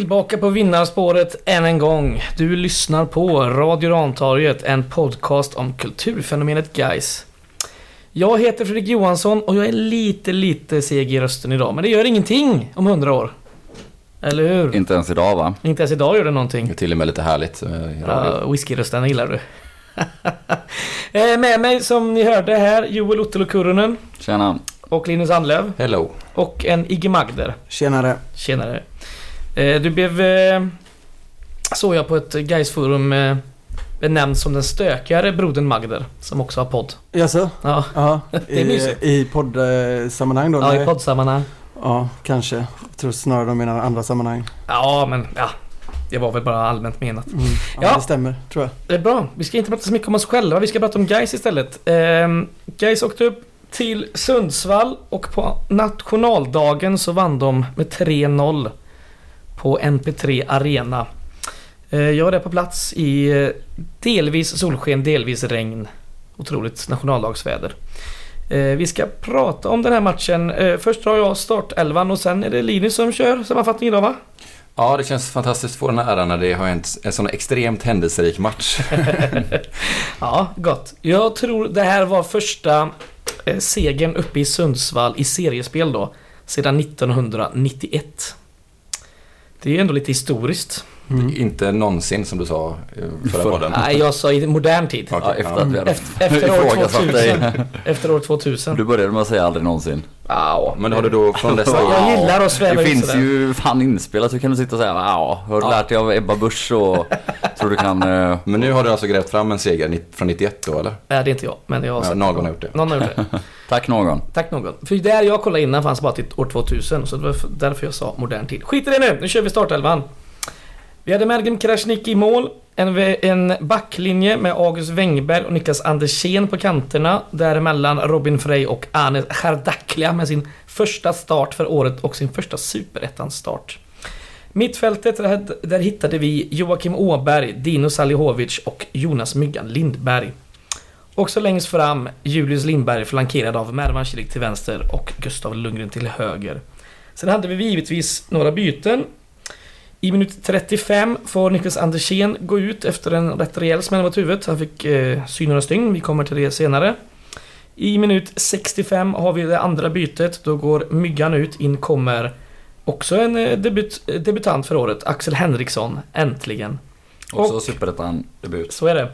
Tillbaka på vinnarspåret än en gång. Du lyssnar på Radio Rantorget, en podcast om kulturfenomenet guys. Jag heter Fredrik Johansson och jag är lite, lite seg i rösten idag. Men det gör ingenting om hundra år. Eller hur? Inte ens idag va? Inte ens idag gör det Det någonting. är till och med lite härligt. eh. Ja, whiskyrösten gillar du. Eh, Med mig som ni hörde här, Joel Ottolo Kurunen Tjena. och Linus Anlöv Hello. och en Igge Magder. Tjenare. Tjenare. Eh, Du blev, eh, såg jag på ett Gaisforum eh, benämnd som den stökigare brodern Magder, som också har podd. Jaså? Ja, Ja, Det är mysigt. i, i poddsammanhang då? ja nej? i poddsammanhang. Ja, kanske. Jag tror snarare de menar andra sammanhang. Ja, men ja. Det var väl bara allmänt menat. Mm. Ja, Ja. det stämmer, tror jag. Det är bra. Vi ska inte prata så mycket om oss själva. Vi ska prata om Gais istället. Eh, Gais åkte upp till Sundsvall och på nationaldagen så vann de med 3-0 på MP3 Arena. Eh, jag var där på plats i eh, delvis solsken, delvis regn. Otroligt nationaldagsväder. Eh, vi ska prata om den här matchen. Först drar jag startelvan och sen är det Linus som kör sammanfattningen idag va? Ja, det känns fantastiskt att få den här äran när det har en, en sån extremt händelserik match. Ja, gott. Jag tror det här var första segern uppe i Sundsvall i seriespel då. Sedan 1991. Det är ju ändå lite historiskt. Mm. Inte någonsin som du sa i förra Förra. podden. Nej, jag sa i modern tid. Okej, Ja, efter hade Efter, efter, år ifrågasatt 2000. dig. Efter år 2000. Du började med att säga aldrig någonsin. Ja, Men har du då från dessa... Jag gillar att sväva Det finns sådär. ju fan inspelat. Hur kan du sitta och säga ja, har du Ja. lärt dig av Ebba Busch och tror du kan... eh, Men nu har du alltså grävt fram en seger från 91 då, eller? Nej, det är inte jag. Men jag har Ja, någon har gjort det. Någon har gjort det. Tack någon. Tack någon. För där jag kollade innan fanns bara till år 2000. Så det var därför jag sa modern tid. Skit i det nu, nu kör vi startelvan. Vi hade Mergim Krasniqi i mål. En, en backlinje med August Wengberg och Niklas Andersén på kanterna. Däremellan Robin Frey och Anes Chardaklia med sin första start för året och sin första superettan-start. Mittfältet, där, där hittade vi Joakim Åberg, Dino Salihovic och Jonas Myggan Lindberg. Också längst fram Julius Lindberg flankerad av Mervan Kilik till vänster och Gustav Lundgren till höger. Sen hade vi givetvis några byten. I minut 35 får Niklas Andersén gå ut efter en rätt rejäl smäll mot huvudet. Han fick eh, sy några stygn, vi kommer till det senare. I minut 65 har vi det andra bytet. Då går Myggan ut, in kommer också en eh, debut, eh, debutant för året, Axel Henriksson, äntligen. Också superettan-debut. Så är det.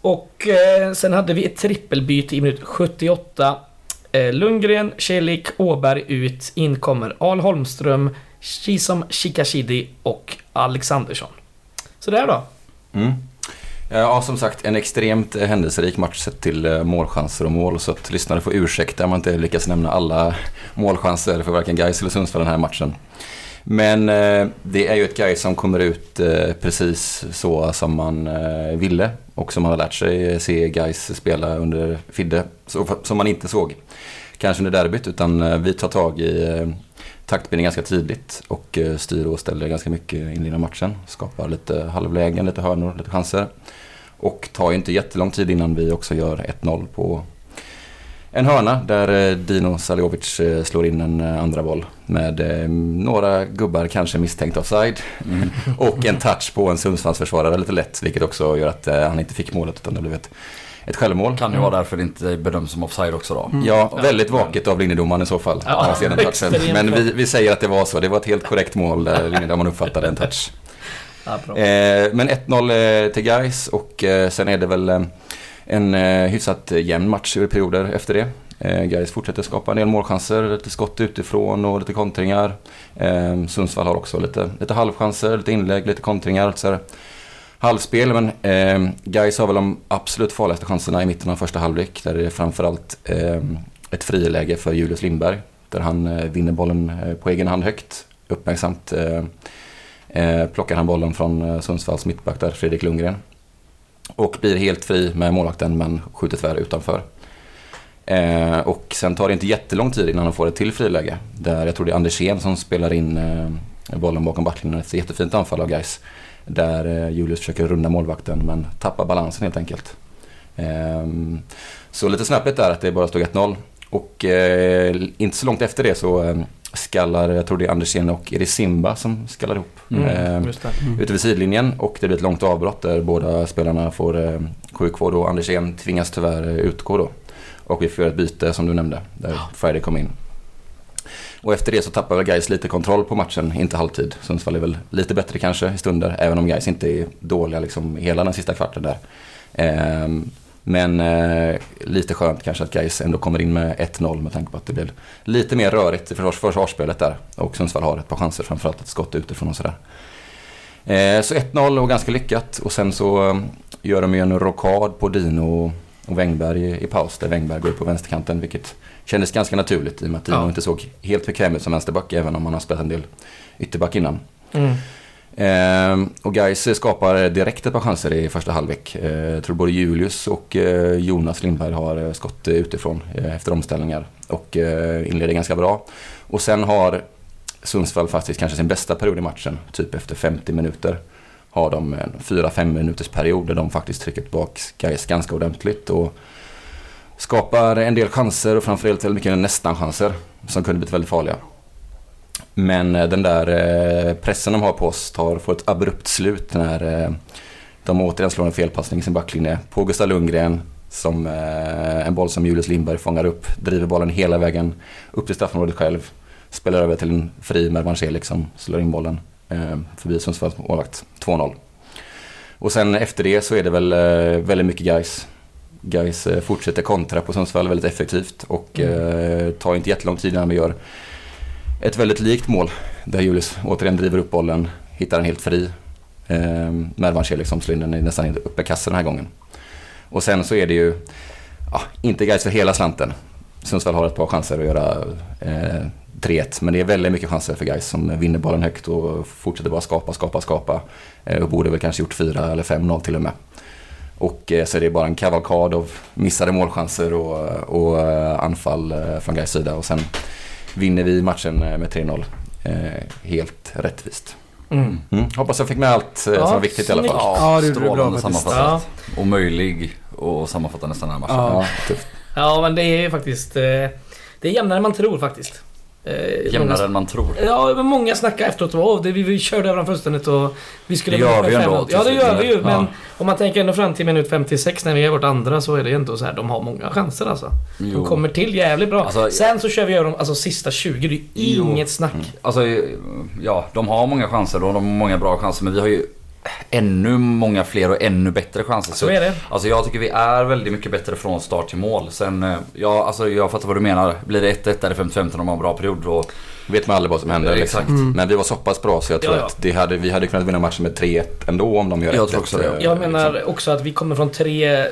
Och eh, sen hade vi ett trippelbyte i minut 78. Eh, Lundgren, Celik, Åberg ut. In kommer Al Holmström, Shisom Shikashidi och Alexandersson. Så där då. Mm. Eh, ja, som sagt, en extremt eh, händelserik match sett till eh, målchanser och mål. Så att lyssnare får ursäkta om man inte lyckas nämna alla målchanser för varken Gais eller Sundsvall den här matchen. Men eh, det är ju ett Gais som kommer ut eh, precis så som man eh, ville och som man har lärt sig se Gais spela under Fidde. Så, som man inte såg kanske under derbyt utan vi tar tag i taktbildning ganska tidigt och eh, styr och ställer ganska mycket inledning av matchen. Skapar lite halvlägen, lite hörnor, lite chanser. Och tar ju inte jättelång tid innan vi också gör 1-0 på en hörna där eh, Dino Saljovic eh, slår in en andra boll med några gubbar kanske misstänkt offside. Mm. Och en touch på en Sundsvallsförsvarare lite lätt vilket också gör att han inte fick målet utan det blev ett, ett självmål. Kan ju vara därför det inte bedöms som offside också då. Ja, väldigt vaket av linjedomaren i så fall. Ja, Men vi, vi säger att det var så. Det var ett helt korrekt mål där linjedomaren uppfattade en touch. Ja. Eh, men 1-0 eh, till Gais och eh, sen är det väl eh, en eh, hyfsat jämn match i perioder efter det. Eh, Gais fortsätter skapa en del målchanser, lite skott utifrån och lite kontringar. Eh, Sundsvall har också lite, lite halvchanser, lite inlägg, lite kontringar. Så här, halvspel, men eh, Gais har väl de absolut farligaste chanserna i mitten av första halvlek. Där det är framförallt eh, ett friläge för Julius Lindberg. Där han eh, vinner bollen eh, på egen hand högt. Uppmärksamt eh, eh, plockar han bollen från eh, Sundsvalls mittback där, Fredrik Lundgren. Och blir helt fri med målvakten men skjuter tyvärr utanför. Eh, och sen tar det inte jättelång tid innan han får ett till friläge. Där jag tror det är Andersén som spelar in eh, bollen bakom backlinjen. Ett jättefint anfall av Gais. Där eh, Julius försöker runda målvakten men tappar balansen helt enkelt. Eh, så lite snöpligt där att det bara stod 1-0. Och eh, inte så långt efter det så eh, skallar, jag tror det är Andersén och är det Simba som skallar ihop. Mm, Eh, just det. ute vid sidlinjen och det blir ett långt avbrott där båda spelarna får eh, sjukvård och Andersén tvingas tyvärr eh, utgå då. Och vi får göra ett byte som du nämnde, där Friday kom in. Och efter det så tappar väl Gais lite kontroll på matchen, inte halvtid. Sundsvall är väl lite bättre kanske i stunder, även om Gais inte är dåliga liksom hela den sista kvarten där. Ehm, men eh, lite skönt kanske att Gais ändå kommer in med 1-0 med tanke på att det blir lite mer rörigt i försvars försvarsspelet där. Och Sundsvall har ett par chanser, framförallt ett skott utifrån och sådär. Eh, så 1-0 och ganska lyckat. Och sen så eh, gör de ju en rockad på Dino och Wängberg i, paus. Där Wängberg går upp på vänsterkanten, vilket kändes ganska naturligt i och med att Dino Ja. inte såg helt bekväm ut som vänsterback, även om han har spelat en del ytterback innan. Mm. Eh, och Gais skapar direkt ett par chanser i första halvlek. Eh, jag tror både Julius och eh, Jonas Lindberg har eh, skott utifrån eh, efter omställningar och eh, inleder ganska bra. Och sen har Sundsvall faktiskt kanske sin bästa period i matchen, typ efter 50 minuter. Har de en 4-5 minuters period där de faktiskt trycker tillbaka Gais ganska ordentligt och skapar en del chanser och framförallt väldigt mycket nästan-chanser som kunde blivit väldigt farliga. Men eh, den där eh, pressen de har på oss tar, får ett abrupt slut när eh, de återigen slår en felpassning i sin backlinje på Gustav Lundgren. Som en boll som Julius Lindberg fångar upp, driver bollen hela vägen upp till straffområdet själv. Spelar över till en fri Mervan Celik som slår in bollen eh, förbi Sundsvalls målvakt. 2-0. Och sen efter det så är det väl eh, väldigt mycket guys. Guys eh, fortsätter kontra på Sundsvall väldigt effektivt och eh, tar inte jättelång tid innan vi gör ett väldigt likt mål. Där Julius återigen driver upp bollen, hittar den helt fri. Eh, Mervan Celik som slår in den nästan uppe i kassen den här gången. Och sen så är det ju, ja, inte guys för hela slanten. Sundsvall har ett par chanser att göra eh, 3-1. Men det är väldigt mycket chanser för guys som vinner bollen högt och fortsätter bara skapa, skapa, skapa. Eh, och borde väl kanske gjort 4 eller 5-0 till och med. Och eh, så är det bara en kavalkad av missade målchanser och, och eh, anfall från guys sida. Och sen vinner vi matchen med 3-0. Eh, helt rättvist. Mm. Mm. Hoppas jag fick med allt Ja, som var viktigt i alla fall. snyggt. Ja, det bra faktiskt. sammanfattat. Omöjlig att sammanfatta nästan den här matchen. Ja. Ja. Ja, men det är faktiskt... Det är jämnare än man tror faktiskt. Eh, Jämnare många- än man tror. Ja, men många snackar efteråt och det, vi, vi körde dem fullständigt och vi skulle... Det gör vi ändå, 5-0. Ja, det gör vi ju. Men Ja. om man tänker ända fram till minut 56 när vi gör vårt andra så är det ändå så här, de har många chanser alltså. De Jo. kommer till jävligt bra. Alltså, Sen så kör vi över dem, alltså sista 20, det är ju Jo. inget snack. Alltså, ja, de har många chanser och de har många bra chanser men vi har ju ännu många fler och ännu bättre chanser. Så är det. Alltså jag tycker vi är väldigt mycket bättre från start till mål. Sen, eh, ja alltså jag fattar vad du menar. Blir det 1-1 eller 5-15 om de har en bra period då... vet man aldrig vad som händer. Liksom. exakt. Men vi var så pass bra så jag tror Ja, ja. att det hade, vi hade kunnat vinna matchen med 3-1 ändå om de gör Jag 1-1, tror också det. eh, Jag menar liksom. också att vi kommer från tre,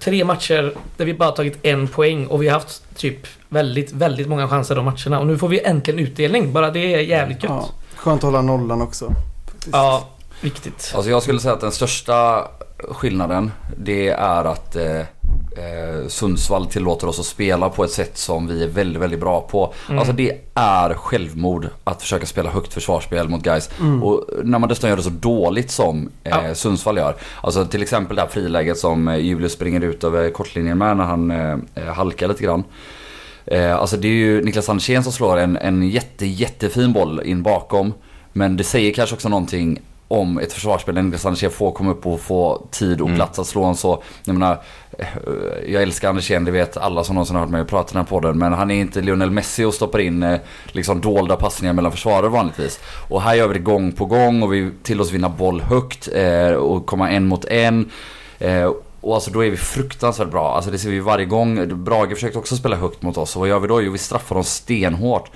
tre matcher där vi bara tagit en poäng och vi har haft typ väldigt, väldigt många chanser de matcherna. Och nu får vi äntligen utdelning. Bara det är jävligt gött. Ja. Skönt att hålla nollan också. faktiskt. Ja, viktigt. Alltså jag skulle säga att den största skillnaden det är att eh, eh, Sundsvall tillåter oss att spela på ett sätt som vi är väldigt, väldigt bra på. Mm. Alltså det är självmord att försöka spela högt försvarsspel mot guys. Och när man dessutom gör det så dåligt som eh, Ja. Sundsvall gör. Alltså till exempel det här friläget som eh, Julius springer ut över kortlinjen med när han eh, halkar lite grann. Alltså det är ju Niklas Andersén som slår en, en jätte, jättefin boll in bakom. Men det säger kanske också någonting om ett försvarsspel där Niklas Andersén får komma upp och få tid och Mm. plats att slå en så. Jag menar, eh, jag älskar Andersén, det vet alla som någonsin har hört mig prata i den här podden. Men han är inte Lionel Messi och stoppar in eh, liksom dolda passningar mellan försvarare vanligtvis. Och här gör vi det gång på gång och vi till oss vinna boll högt eh, och komma en mot en. Och alltså då är vi fruktansvärt bra. Alltså det ser vi varje gång. Brage försökte också spela högt mot oss. Och vad gör vi då? Jo, vi straffar dem stenhårt.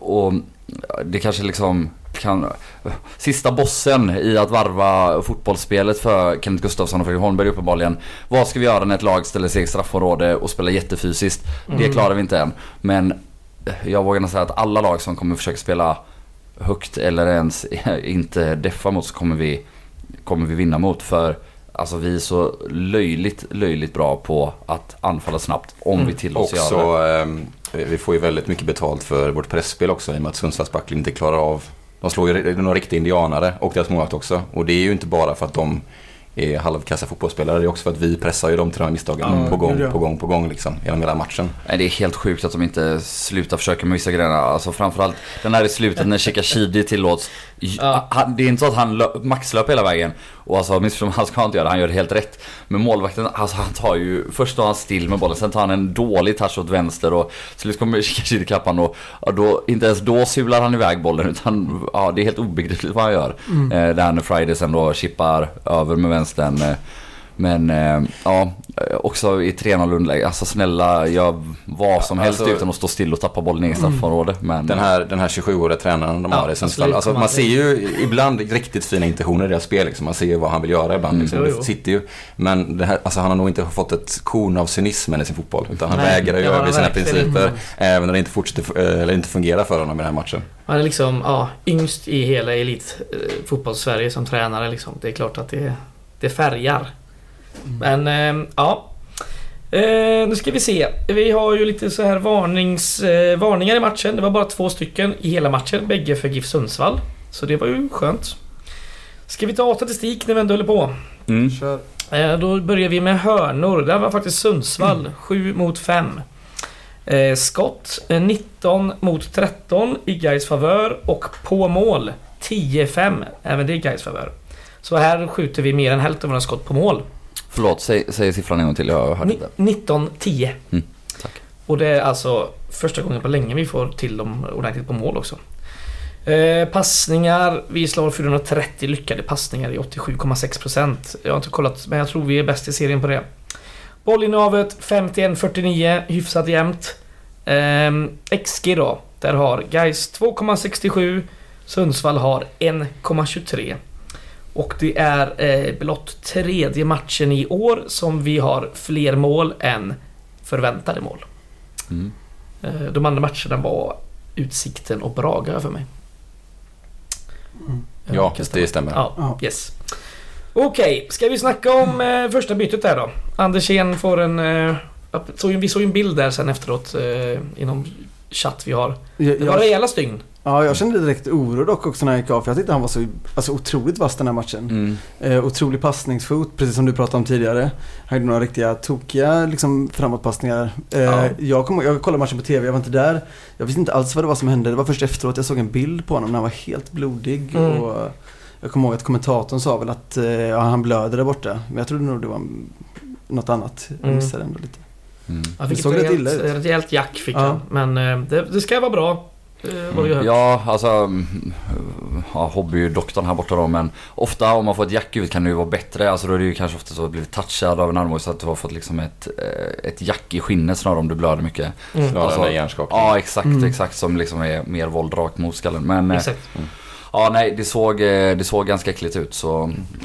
Och det kanske liksom kan... Sista bossen i att varva fotbollsspelet för Kenneth Gustafsson och Fredrik Holmberg uppenbarligen. Vad ska vi göra när ett lag ställer sig i straffområde och spelar jättefysiskt? Det klarar vi inte än. Men jag vågar nog säga att alla lag som kommer försöka spela högt eller ens inte deffa mot så kommer vi, kommer vi vinna mot. För alltså vi är så löjligt, löjligt bra på att anfalla snabbt om vi tillåts göra det. Också, ehm, vi får ju väldigt mycket betalt för vårt pressspel också i och med att Sundsvalls backlinje inte klarar av De slår ju några riktiga indianare och deras målvakt också. Och det är ju inte bara för att de är halvkassa fotbollsspelare. Det är också för att vi pressar ju dem till de här misstagen Ja, på gång, på gång, på gång liksom. Genom hela matchen. Nej, det är helt sjukt att de inte slutar försöka med vissa grejer. Alltså framförallt den här i slutet när Shikashidi tillåts. Ja. Han, det är inte så att han lö- maxlöper hela vägen. Och alltså missförstå han ska inte göra det, han gör det helt rätt. Men målvakten, alltså han tar ju, först står han still med bollen, sen tar han en dålig touch åt vänster och slut kommer Shikashidi ikapp han och ja, då, inte ens då sular han iväg bollen utan ja, det är helt obegripligt vad han gör. Eh, där när Friday sen då chippar över med vänstern. Eh, men eh, ja, också i 3-0 underläge. Alltså snälla, gör vad som helst alltså- utan att stå still och tappa bollen i straffområde. Men Den här, den här 27-åriga tränaren de Ja, har i Sundsvall. Alltså, man ser ju ibland riktigt fina intentioner i deras spel. Liksom. Man ser ju vad han vill göra ibland. Liksom. Jo, Det sitter ju. Men det här, alltså, han har nog inte fått ett korn av cynismen i sin fotboll. Utan han Nej, vägrar ju överge sina principer. inte. Även när det inte, fortsätter, eh, eller inte fungerar för honom i den här matchen. Han är liksom ja, yngst i hela elit eh, fotbolls-Sverige som tränare. Liksom. Det är klart att det, det färgar. Men eh, ja. Eh, nu ska vi se. Vi har ju lite så här varnings, eh, varningar i matchen. Det var bara två stycken i hela matchen. Bägge för GIF Sundsvall. Så det var ju skönt. Ska vi ta statistik när vi ändå håller på? Mm. Kör. Eh, Då börjar vi med hörnor. Där var faktiskt Sundsvall 7 mot 5. Eh, skott eh, 19 mot 13 i Gais favör och på mål 10-5. Även det i Gais favör. Så här skjuter vi mer än hälften av våra skott på mål. Förlåt, säg, säg siffran en gång till. Jag hörde inte. 19-10. Mm, tack. Och det är alltså första gången på länge vi får till dem ordentligt på mål också. Eh, passningar. Vi slår 430 lyckade passningar i 87,6%. Jag har inte kollat men jag tror vi är bäst i serien på det. Bollinnehavet 51-49, hyfsat jämnt. Ehm, XG då. Där har Gais 2,67. Sundsvall har 1,23. Och det är eh, blott tredje matchen i år som vi har fler mål än förväntade mål. Mm. Eh, de andra matcherna var Utsikten och Braga för mig. Mm. Eh, Ja, det stämmer. Ja, Ja. yes. Okej, ska vi snacka om eh, första bytet där då? Andersén får en... Eh, vi såg ju en bild där sen efteråt eh, inom chatt vi har. Det var jag, rejäla stygn. Ja, jag kände direkt oro dock också när jag gick av för jag tyckte han var så alltså, otroligt vass den här matchen. Mm. Eh, otrolig passningsfot, precis som du pratade om tidigare. Han gjorde några riktiga tokiga liksom, framåtpassningar. Eh, Ja. jag, kom, jag kollade matchen på TV, jag var inte där. Jag visste inte alls vad det var som hände. Det var först efteråt jag såg en bild på honom när han var helt blodig. Mm. Och, jag kommer ihåg att kommentatorn sa väl att eh, ja, han blöder där borta. Men jag trodde nog det var något annat. Jag Mm. missade ändå lite. Mm. Han Det fick såg ett rätt illa rejält, ut. rejält jack fick Ja. han. Men eh, det, det ska vara bra. Eh, har hört. Ja, alltså... mm, Ja, hobbydoktorn här borta då men ofta om man får ett jack ut kan det ju vara bättre. Alltså då är det ju kanske ofta så att du blivit touchad av en armbåge så att du har fått liksom ett, eh, ett jack i skinnet snarare om du blöder mycket. Mm. Snarare Alltså, än hjärnskakning. Ja exakt, Mm. exakt som liksom är mer våld rakt mot skallen. Men eh, Exakt. Ja nej det såg, eh, det såg ganska äckligt ut så...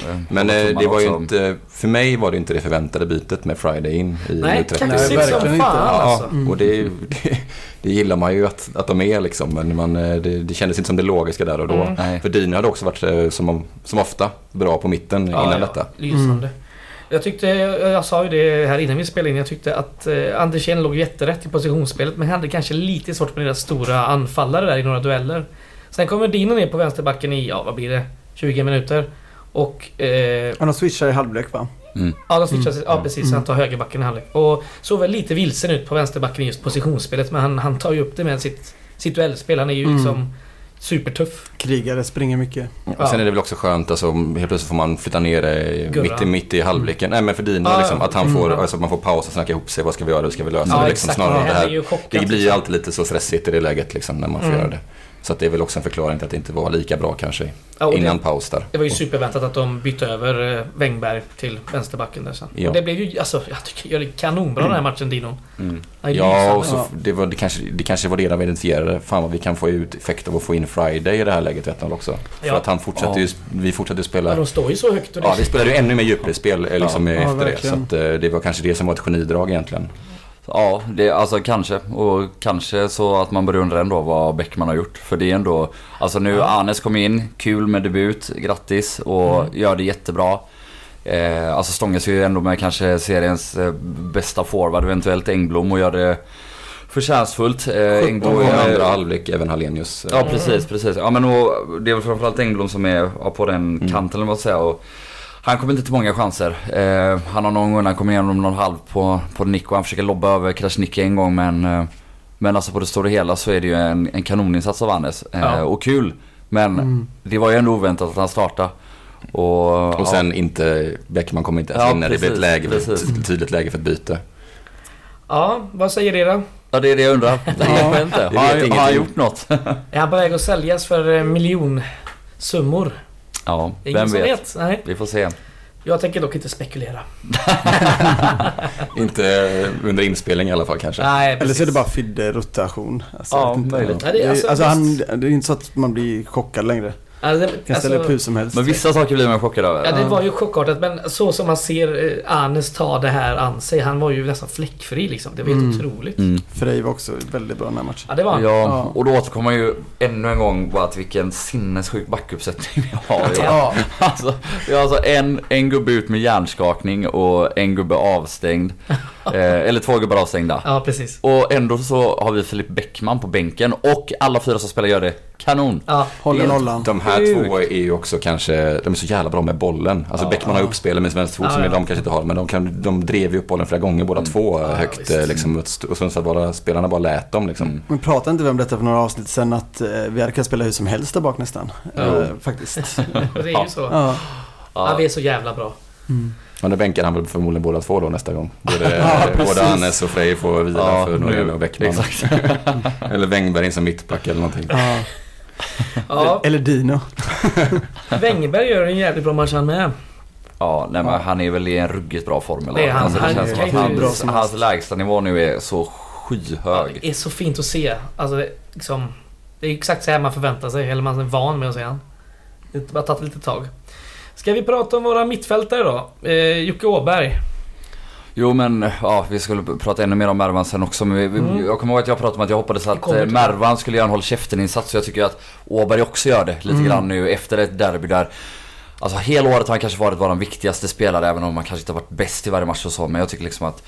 eh, Men eh, det var ju också. inte, för mig var det inte det förväntade bytet med Friday in i Nej, minut 30. kaxigt Nej, verkligen fan inte. alltså. Ja, och det, det, det gillar man ju att, att de är liksom. Men man, det, det kändes inte som det logiska där och då. Mm. För Dino hade också varit som, som ofta bra på mitten Ja, innan ja. detta. Lysande. Jag tyckte, jag sa ju det här innan vi spelade in, jag tyckte att eh, Andersén låg jätterätt i positionsspelet men hade kanske lite svårt med deras stora anfallare där i några dueller. Sen kommer Dino ner på vänsterbacken i, ja vad blir det, 20 minuter. Och... Eh, Han har switchat i halvlek va? Mm. ja, de switchar, ja precis, Mm. han tar högerbacken i halvlek. Och såg väl lite vilsen ut på vänsterbacken i just positionsspelet men han, han tar ju upp det med sitt, sitt duellspel. Han är ju Mm. liksom supertuff. Krigare, springer mycket. Och sen är det väl också skönt, alltså, helt plötsligt får man flytta ner det Gurra. mitt i, mitt i halvleken. Nej men för Dino Ja, liksom, att han mm. får, alltså, att man får pausa och snacka ihop sig. Vad ska vi göra? Hur ska vi lösa Ja, det? Liksom, exakt. snarare det här. ju chockat, Det blir ju liksom. alltid lite så stressigt i det läget liksom, när man får Mm. göra det. Så att det är väl också en förklaring till att det inte var lika bra kanske Ja, och det- innan paus där. Det var ju superväntat att de bytte över eh, Wängberg till vänsterbacken där sen. Ja. Och det blev ju, alltså jag tycker gör det kanonbra den här matchen Dino. Mm. Ja, och så, Ja. det, var, det, kanske, det kanske var det de identifierade. Fan vad vi kan få ut effekt av att få in Friday i det här läget 1 också. För Ja. att han fortsatte ju, vi fortsatte Ja, spela. de står ju så högt och det... Ja, vi spelade ju ännu mer djupledsspel eh, liksom, Ja, efter det. Så att, eh, det var kanske det som var ett genidrag egentligen. Ja, det, alltså kanske. Och kanske så att man börjar undra ändå vad Bäckman har gjort. För det är ändå... Alltså nu, Ja. Anes kom in, kul med debut, grattis och Mm. gör det jättebra. Eh, alltså stångas ju ändå med kanske seriens eh, bästa forward, eventuellt Engblom och gör det förtjänstfullt. Eh, Engblom Och i andra halvlek även Hallenius. Ja precis, precis. Ja men och, det är väl framförallt Engblom som är ja, på den Mm. kanten eller vad man säger. Och Han kommer inte till många chanser. Eh, han har någon gång han kommer igenom någon halv på, på Nico. Han försöker lobba över Krasniqi en gång men... Eh, men alltså på det stora hela så är det ju en, en kanoninsats av Hannes. Eh, Ja. Och kul. Men Mm. det var ju ändå oväntat att han startade. Och, Och sen inte, Bäckman kommer inte ens Ja, in när det blir ett läge, precis. ett tydligt läge för ett byte. Ja, vad säger det då? Ja det är det jag undrar. Jag vet inte. Har, har han gjort något? Är han på väg att säljas för eh, miljonsummor? Ja, Ingen vem som vet. vet. Nej. Vi får se. Jag tänker dock inte spekulera. Inte under inspelning i alla fall kanske. Nej, Eller så är det bara Fidde-rotation. Alltså, Ja, möjligt. Ja, det är alltså- alltså, han, det är inte så att man blir chockad längre. Alltså, Kan ställa upp alltså, hur som helst. Men vissa saker blir man chockad över. Ja, det var ju chockartat men så som man ser eh, Anes ta det här an sig. Han var ju nästan fläckfri liksom. Det var helt Mm. otroligt. Mm. Frej var också väldigt bra den här matchen. Ja, det var han. Ja, Ja. och då återkommer man ju ännu en gång bara till vilken sinnessjuk backuppsättning vi har. Ja. Alltså, vi har alltså en, en gubbe ut med hjärnskakning och en gubbe avstängd. eh, eller två gubbar avstängda. Ja, precis. Och ändå så har vi Filip Bäckman på bänken och alla fyra som spelar gör det kanon. Ja, Håller nollan. De här Sjukt. två är ju också kanske, de är så jävla bra med bollen. Alltså Ja. Bäckman har uppspelet med svensk fot Ja, som ja. de kanske inte har. Men de, kan, de drev ju upp bollen flera gånger båda två Ja, högt. visst. eh, liksom, och st- och Sundsvall bara, spelarna bara lät dem liksom. Mm. Men pratade inte vi om detta för några avsnitt sen att eh, vi hade kunnat spela hur som helst där bak nästan? Ja. Eh, faktiskt. Det är ju så. ja. Ja, vi är så jävla bra. Mm. Men det bänkar han väl förmodligen båda två då nästa gång. Både, Ja, både Hannes och Frej får vila Ja, för Norén nu- och Bäckman. Eller Wängberg in som mittback eller någonting. Ja. Ja, Eller Dino. Wängberg gör en jävligt bra match han med. Ja, nej men han är väl i en ruggigt bra form. Eller? Det är han. Alltså, det Han känns är som att hans, som hans lägstanivå nu är så Ja, skyhög. det är så fint att se. Alltså, det, liksom, det är exakt så här man förväntar sig. Eller man är van med att se han. Det har bara tagit lite tag. Ska vi prata om våra mittfältare då? Eh, Jocke Åberg. Jo men ja, vi skulle prata ännu mer om Mervan sen också. Men vi, vi- Mm. Jag kommer ihåg att jag pratade om att jag hoppades att eh, Mervan skulle göra en håll käften-insats. Så jag tycker att Åberg också gör det lite Mm. grann nu efter ett derby där. Alltså hela året har han kanske varit vår viktigaste spelare även om han kanske inte har varit bäst i varje match och så. Men jag tycker liksom att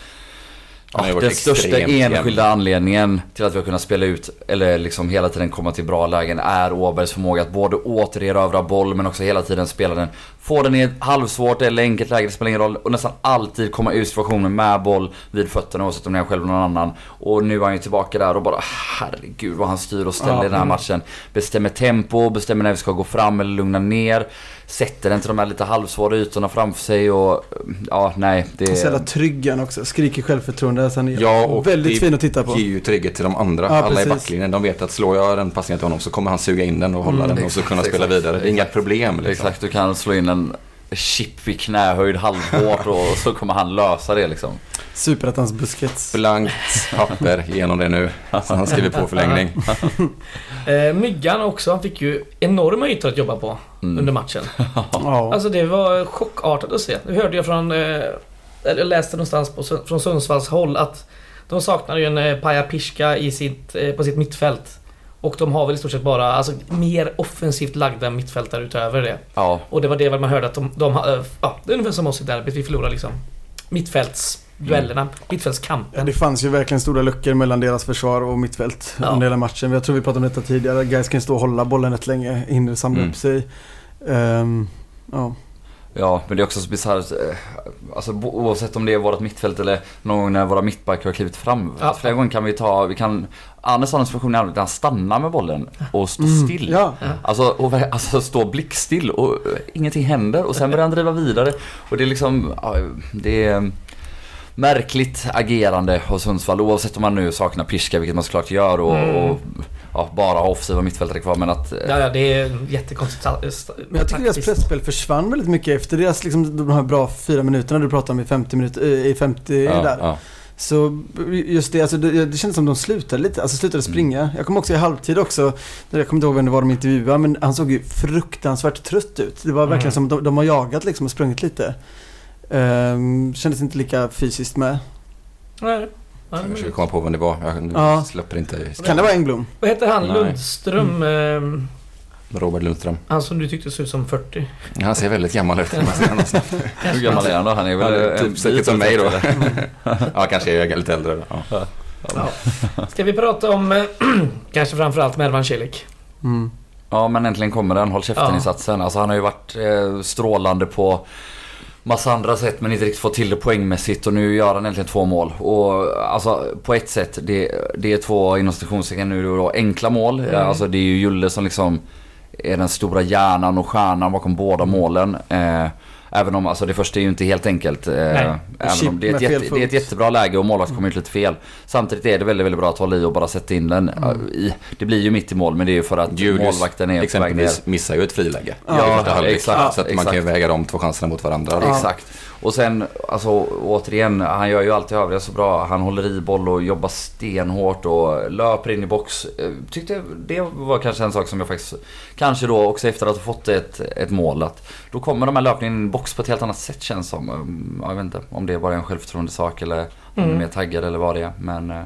Ja, den största extremt jämn. enskilda anledningen till att vi har kunnat spela ut, eller liksom hela tiden komma till bra lägen, är Åbergs förmåga att både återerövra boll men också hela tiden spela den. Få den i ett halvsvårt eller enkelt läge, det spelar ingen roll. Och nästan alltid komma ur situationen med boll vid fötterna oavsett om det är han själv eller någon annan. Och nu är han ju tillbaka där och bara herregud vad han styr och ställer Ja. i den här matchen. Bestämmer tempo, bestämmer när vi ska gå fram eller lugna ner. Sätter den till de här lite halvsvåra ytorna framför sig och ja, nej. Det Så jävla trygg han också. Skriker självförtroende. Alltså han är Ja, och väldigt fin att titta på. ger ju trygghet till de andra. Ja, Alla i precis. backlinjen. De vet att slår jag den passningen till honom så kommer han suga in den och hålla Mm, den och så exakt, kunna spela exakt, vidare. Det är inga problem. Liksom. Exakt, du kan slå in en chip vid knähöjd halvhårt och så kommer han lösa det liksom. Superattans Busquets. Blankt papper, igenom det nu. Så han skriver på förlängning. Eh, Myggan också. Han fick ju enorma ytor att jobba på Mm. under matchen. Alltså det var chockartat att se. Nu hörde jag från... Eh, eller jag läste någonstans på, från Sundsvalls håll att de saknar ju en eh, Paja Piska i sitt, eh, på sitt mittfält. Och de har väl i stort sett bara alltså, mer offensivt lagda mittfältare utöver det. Ja, Och det var det man hörde att de, de eh, Ja, det är ungefär som oss i derbyt. Vi förlorar liksom mittfältsduellerna. Mm. Ja, Mittfältskampen. det fanns ju verkligen stora luckor mellan deras försvar och mittfält Ja. under hela matchen. Jag tror vi pratade om detta tidigare. Guys kan stå och hålla bollen rätt länge, hinner samla Mm. upp sig. Ehm, ja. Ja, men det är också så bisarrt. eh, Alltså oavsett om det är vårt mittfält eller någon gång när våra mittbackar har klivit fram. Ja. Flera gånger kan vi ta, vi kan... Anders situation i allmänhet där han stannar med bollen och står Mm, still. Ja. Alltså, och, alltså stå blickstill och eh, ingenting händer och sen börjar han driva vidare. Och det är liksom, det är eh, märkligt agerande hos Sundsvall oavsett om man nu saknar Piska, vilket man såklart gör och, Mm. och ja, bara har offensiva mittfältare kvar men att... Ja, ja, det är jättekonstigt. Men jag tycker deras pressspel försvann väldigt mycket efter deras, liksom, de här bra fyra minuterna du pratade om i 50 minuter, eh, i 50 Ja, där. ja. Så just det, alltså det, det kändes som de slutade lite, alltså slutade springa. Jag kommer också i halvtid också, jag kommer inte ihåg vem det var de intervjuade, men han såg ju fruktansvärt trött ut. Det var verkligen Mm. som att de, de har jagat liksom och sprungit lite. Ehm, kändes inte lika fysiskt med. Nej. Ja, Jag men- försöker komma på vem det var. Jag nu Ja. släpper inte Kan det vara Engblom? Vad heter han? Nej. Lundström? eh, Robert Lundström. han som du tyckte såg ut som 40. Han ser väldigt gammal ut. Hur gammal är han då? Han är Han väl är typ säkert som mig då. Ja, kanske är jag lite äldre. Ja. Ska vi prata om eh, kanske framförallt Mervan Celik? Mm. Ja men äntligen kommer den, håll käften Ja. Alltså han har ju varit eh, strålande på massa andra sätt men inte riktigt fått till det poängmässigt och nu gör han äntligen två mål. Och alltså på ett sätt, det, det är två inom citationstecken nu då enkla mål. Mm. Alltså det är ju Julle som liksom är den stora hjärnan och stjärnan bakom båda målen. Eh, även om alltså det första är ju inte helt enkelt. Eh, även Chip om det är, ett jätte, det är ett jättebra läge och målvakten kommer ut lite fel. Samtidigt är det väldigt, väldigt bra att hålla i och bara sätta in den. Mm. I, det blir ju mitt i mål men det är ju för att Julius målvakten är exempelvis missar ju ett friläge. Ja, halvlek. exakt, Så att man exakt. kan ju väga de två chanserna mot varandra. Ja. Exakt. Och sen, alltså återigen, han gör ju alltid övriga så bra. Han håller i boll och jobbar stenhårt och löper in i box. Eh, Tyckte det var kanske en sak som jag faktiskt, kanske då också efter att ha fått ett, ett mål, att då kommer de här löpningarna in i box på ett helt annat sätt känns som. Mm, Jag vet inte om det bara är en självförtroende sak eller om de är Mm. mer taggade eller vad det är. Men eh,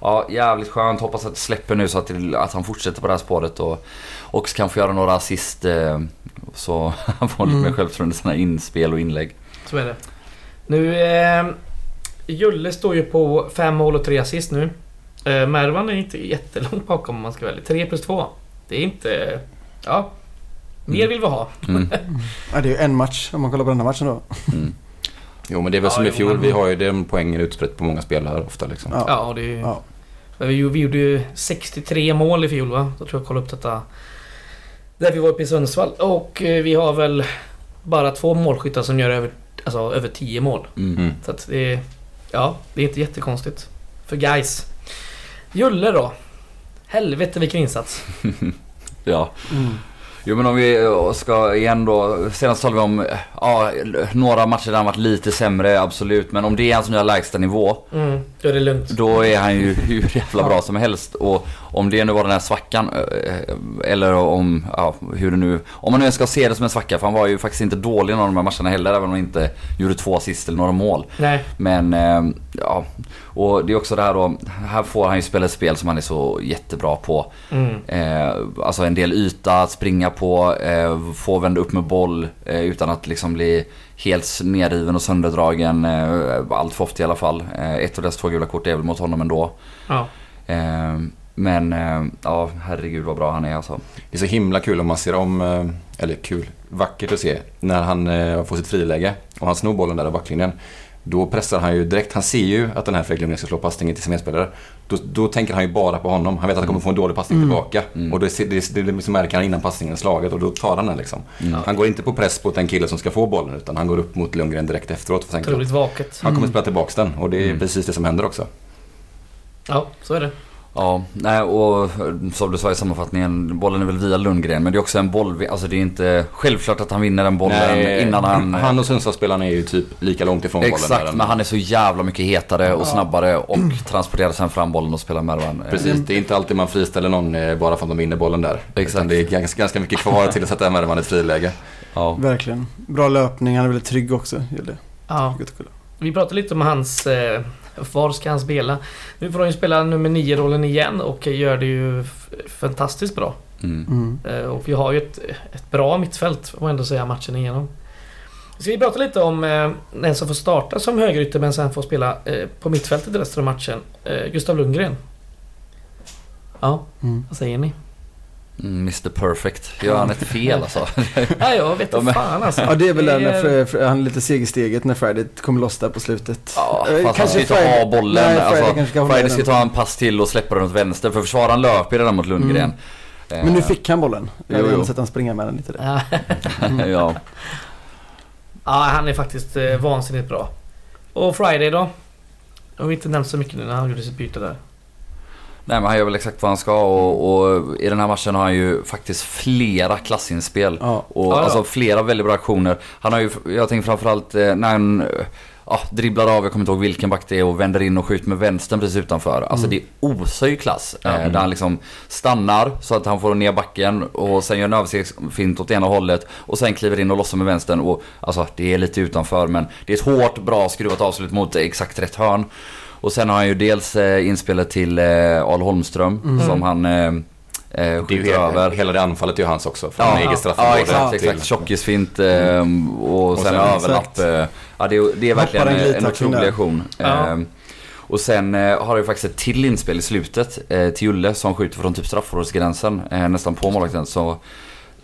ja, jävligt skönt. Hoppas att det släpper nu så att, det, att han fortsätter på det här spåret och också kan få göra några assist. Eh, så han får lite Mm. mer självförtroende i sina inspel och inlägg. Så är det. Nu... Eh, Julle står ju på fem mål och tre assist nu. Eh, Mervan är inte jättelångt bakom om man ska välja. 3 plus 2. Det är inte... Ja. Mer Mm. vill vi ha. Mm. Ja, det är ju en match om man kollar på den här matchen då. Mm. Jo men det är väl Ja, som i jo, fjol, vi har ju den poängen utspritt på många spelare ofta liksom. Ja. Ja, det är... Ja. Vi, vi gjorde ju 63 mål i fjol va? Jag tror jag kollade upp detta. Där vi var uppe i Sundsvall. Och eh, vi har väl bara två målskyttar som gör över, alltså, över 10 mål. Mm. Så att det är... Ja, det är inte jättekonstigt. För guys. Julle då? Helvete vilken insats. Ja. Mm. Jo men om vi eh, ska igen då. Senast talade vi om eh, ja, några matcher där han varit lite sämre, absolut. Men om det är hans nya lägsta nivå. Mm, då är det lugnt. Då är han ju hur jävla bra som helst. Och om det nu var den här svackan. eh, Eller om, ja, hur det nu. Om man nu ska se det som en svacka. För han var ju faktiskt inte dålig i någon av de här matcherna heller. Även om han inte gjorde två assist eller några mål. Nej. Men eh, ja, och det är också det här då. Här får han ju spela ett spel som han är så jättebra på. Mm. Eh, alltså en del yta att springa på, eh, få vända upp med boll eh, utan att liksom bli helt nerriven och sönderdragen. Eh, allt för ofta i alla fall. Eh, ett av dess två gula kort är väl mot honom ändå. Ja. Men eh, ja, herregud vad bra han är alltså. Det är så himla kul om man ser om, eh, eller kul, vackert att se, när han eh, får sitt friläge och han snor bollen där i backlinjen. Då pressar han ju direkt, han ser ju att den här Fredrik Lundgren ska slå passningen till sin medspelare. Då, då tänker han ju bara på honom. Han vet att han kommer få en dålig passning Mm. tillbaka. Mm. Och det, det, det, det liksom märker han innan passningen är slaget och då tar han den liksom. Mm. Han går inte på press på den kille som ska få bollen utan han går upp mot Lundgren direkt efteråt. Otroligt vaket. han kommer spela tillbaka den och det är Mm. precis det som händer också. Ja, så är det. Ja, nej och som du sa i sammanfattningen, bollen är väl via Lundgren. Men det är också en boll, alltså det är inte självklart att han vinner den bollen Nej, innan han... Han och Sundsvallsspelarna är ju typ lika långt ifrån bollen. Exakt, men han är så jävla mycket hetare och Ja. snabbare och transporterar sen fram bollen och spelar Mervan. Eh, Precis, det är inte alltid man friställer någon eh, bara för att de vinner bollen där. Exakt. Det är ganska, ganska mycket kvar till att sätta Mervan i ett friläge. Ja. Verkligen. Bra löpning, han är väldigt trygg också. Ja. Vi pratade lite om hans... Eh, var ska han spela? Nu får han ju spela nummer 9-rollen igen och gör det ju fantastiskt bra. Mm. Mm. Eh, och vi har ju ett, ett bra mittfält, får man ändå säga, matchen igenom. Ska vi prata lite om eh, den som får starta som högerytter men sen får spela eh, på mittfältet resten av matchen? Eh, Gustav Lundgren. Ja, Mm. vad säger ni? Mm, Mr Perfect. Gör han ett fel alltså? Nej, jag vet Ja, inte fan alltså. Ja, det är väl Det där när han är lite seg i steget när Friday kommer loss där på slutet. Ja, Eh, fast han kanske ska inte Friday- ha bollen. Nej, Friday alltså, ska Friday ska ta en pass till och släppa den åt vänster. För försvararen löper ju redan mot Lundgren. Men nu fick han bollen. Jag hade gärna sett han springa med den lite där. Ja. ja. Ja, han är faktiskt eh, vansinnigt bra. Och Friday då? Jag har inte nämnt så mycket nu när han gjorde sitt byte där. Nej men han gör väl exakt vad han ska och, och i den här matchen har han ju faktiskt flera klassinspel. Ja. Och Ja, ja. alltså flera väldigt bra aktioner. Han har ju, jag tänker framförallt eh, när han eh, ja, dribblar av, jag kommer inte ihåg vilken back det är och vänder in och skjuter med vänstern precis utanför. Alltså det osar ju klass. Mm. Där han liksom stannar så att han får ner backen och sen gör en överstegsfint åt ena hållet och sen kliver in och lossar med vänstern. Och alltså det är lite utanför men det är ett hårt, bra skruvat avslut mot exakt rätt hörn. Och sen har han ju dels eh, inspelet till eh, Al Holmström Mm. som han eh, eh, Det är ju skjuter hela, över. hela det anfallet är ju hans också. Från Ja, eget Ja straffområde exakt, till- exakt. Tjockisfint eh, och, Och sen, sen- överlapp. exakt. eh, Ja det är, det är verkligen en en, otrolig aktion. Ja. Eh, och sen eh, har det ju faktiskt ett till inspel i slutet eh, till Julle som skjuter från typ straffområdesgränsen. Eh, nästan på målvakten. Så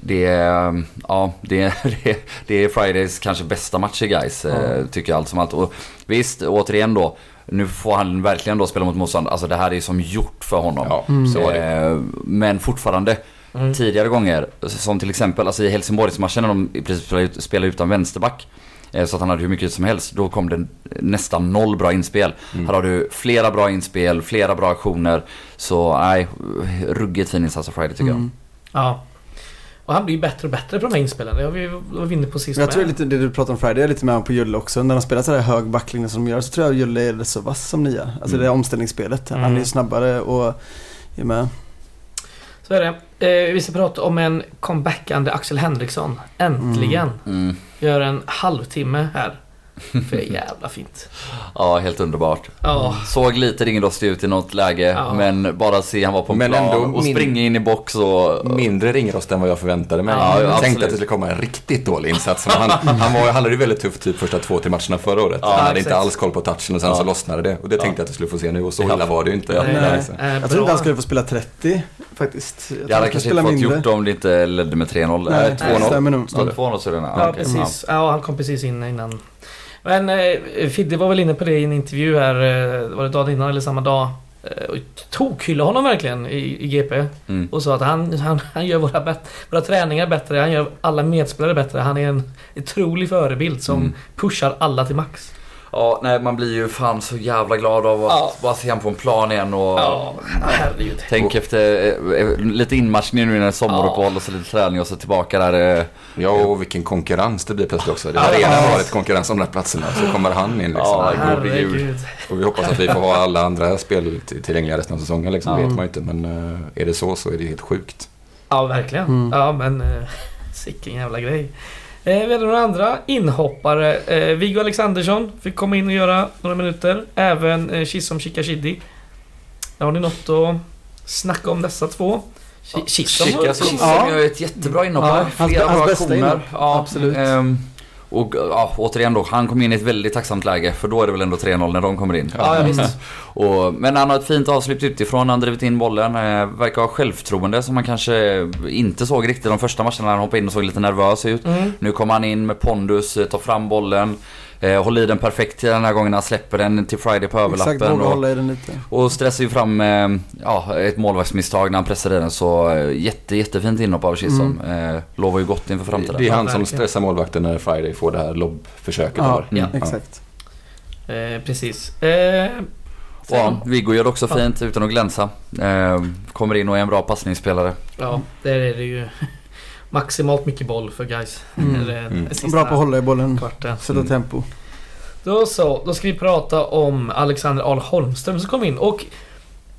Det är, ja, det är, det är, det är Fridays kanske bästa match i guys eh, tycker jag allt som allt. Och visst, återigen då. Nu får han verkligen då spela mot motstånd. Alltså det här är som gjort för honom. Ja, så var det. Eh, Men fortfarande. Mm. Tidigare gånger, som till exempel alltså i Helsingborgsmatchen när de i princip spelade ut- spelade utan vänsterback. eh, Så att han hade hur mycket som helst. Då kom det nästan noll bra inspel. Mm. Här har du flera bra inspel, flera bra aktioner. Så nej, ruggigt fin insats av Friday tycker Mm. Ja. Och han blir ju bättre och bättre på de här inspelen. Vi var vi inne på sist jag tror med. lite det du pratar om Friday är lite med på Julle också. När de spelar så här hög backlinje som de gör så tror jag Julle är så vass som nia. Alltså Mm. det är omställningsspelet. Han Mm. är ju snabbare och är med. Så är det. Eh, vi ska prata om en comebackande Axel Henriksson. Äntligen. jag. Mm. Gör en halvtimme här. För det är jävla fint. Ja, helt underbart. Ja. Såg lite ringrostig ut i något läge, Ja. men bara se han var på en Men plan ändå och min- springa in i box och... Mindre ringrost än vad jag förväntade mig. Ja, jag absolut. tänkte att det skulle komma en riktigt dålig insats. Men han, han, var, han hade ju väldigt tufft typ första två, tre matcherna förra året. Ja, han hade exakt. inte alls koll på touchen och sen Ja. så lossnade det. Och det tänkte jag att jag skulle få se nu och så illa var det ju inte. Nej. Jag tror inte han skulle få spela 30 faktiskt. Jag tror Jag hade kanske inte fått mindre. gjort det om det inte ledde med 3-0. Nej, Nej, det 2-0. stämmer nog. Ja, 2-0 så är det Ja, precis. Ja, han kom precis in innan. Men eh, Fidde var väl inne på det i en intervju här, eh, var det dagen innan eller samma dag? Eh, och tokhyllade honom verkligen i, i GP. Mm. Och sa att han, han, han gör våra, bet- våra träningar bättre, han gör alla medspelare bättre. Han är en otrolig förebild som Mm. pushar alla till max. Ja, nej man blir ju fan så jävla glad av att Ja. bara se honom på en plan igen och... Ja, herregud. Tänk efter eh, eh, lite inmatchning nu är sommaruppehåll och så lite träning och så tillbaka där. eh, Ja, och vilken konkurrens det blir plötsligt också. Det har Ja. redan varit konkurrens om de här platserna. Så kommer han in liksom. Ja. Herregud. Och vi hoppas att vi får ha alla andra spel tillgängliga resten av säsongen. Liksom. Ja. vet man ju inte. Men är det så så är det helt sjukt. Ja, verkligen. Mm. Ja, men... Sicken jävla grej. Eh, vi hade några andra inhoppare. Eh, Viggo Alexandersson fick komma in och göra några minuter. Även eh, Chisom Chikashidi. Har ni något att snacka om dessa två? Chi- Chisom Chica som, Ja. gör ett jättebra inhopp Ja, hans- Flera hans bra bästa inhopp. Ja, Absolut. ehm, och ja, återigen då, han kom in i ett väldigt tacksamt läge för då är det väl ändå 3-0 när de kommer in. Ja, ja visst. Och, men han har ett fint avslut utifrån, han drivit in bollen, eh, verkar ha självförtroende som man kanske inte såg riktigt de första matcherna när han hoppade in och såg lite nervös ut. Mm. Nu kommer han in med pondus, eh, tar fram bollen, eh, håller i den perfekt till den här gången han släpper den till Friday på Exakt, överlappen. våga Och, hålla i den lite. och stressar ju fram eh, ja, ett målvaktsmisstag när han pressar i den. Så eh, jätte, jättefint inhopp av Chisholm. Eh, lovar ju gott inför framtiden. Det är Ja, han som stressar målvakten när Friday får det här lobbförsöket. Ja. Ja. exakt. Eh, precis. Eh, Och ja, sen, Viggo gör det också Ja. fint utan att glänsa. Eh, kommer in och är en bra passningsspelare. ja, där är det ju maximalt mycket boll för guys. Mm. Det är Mm. Bra på att hålla i bollen. kvarten. Sätta Mm. tempo. Då så, då ska vi prata om Alexander Ahl Holmström som kom in och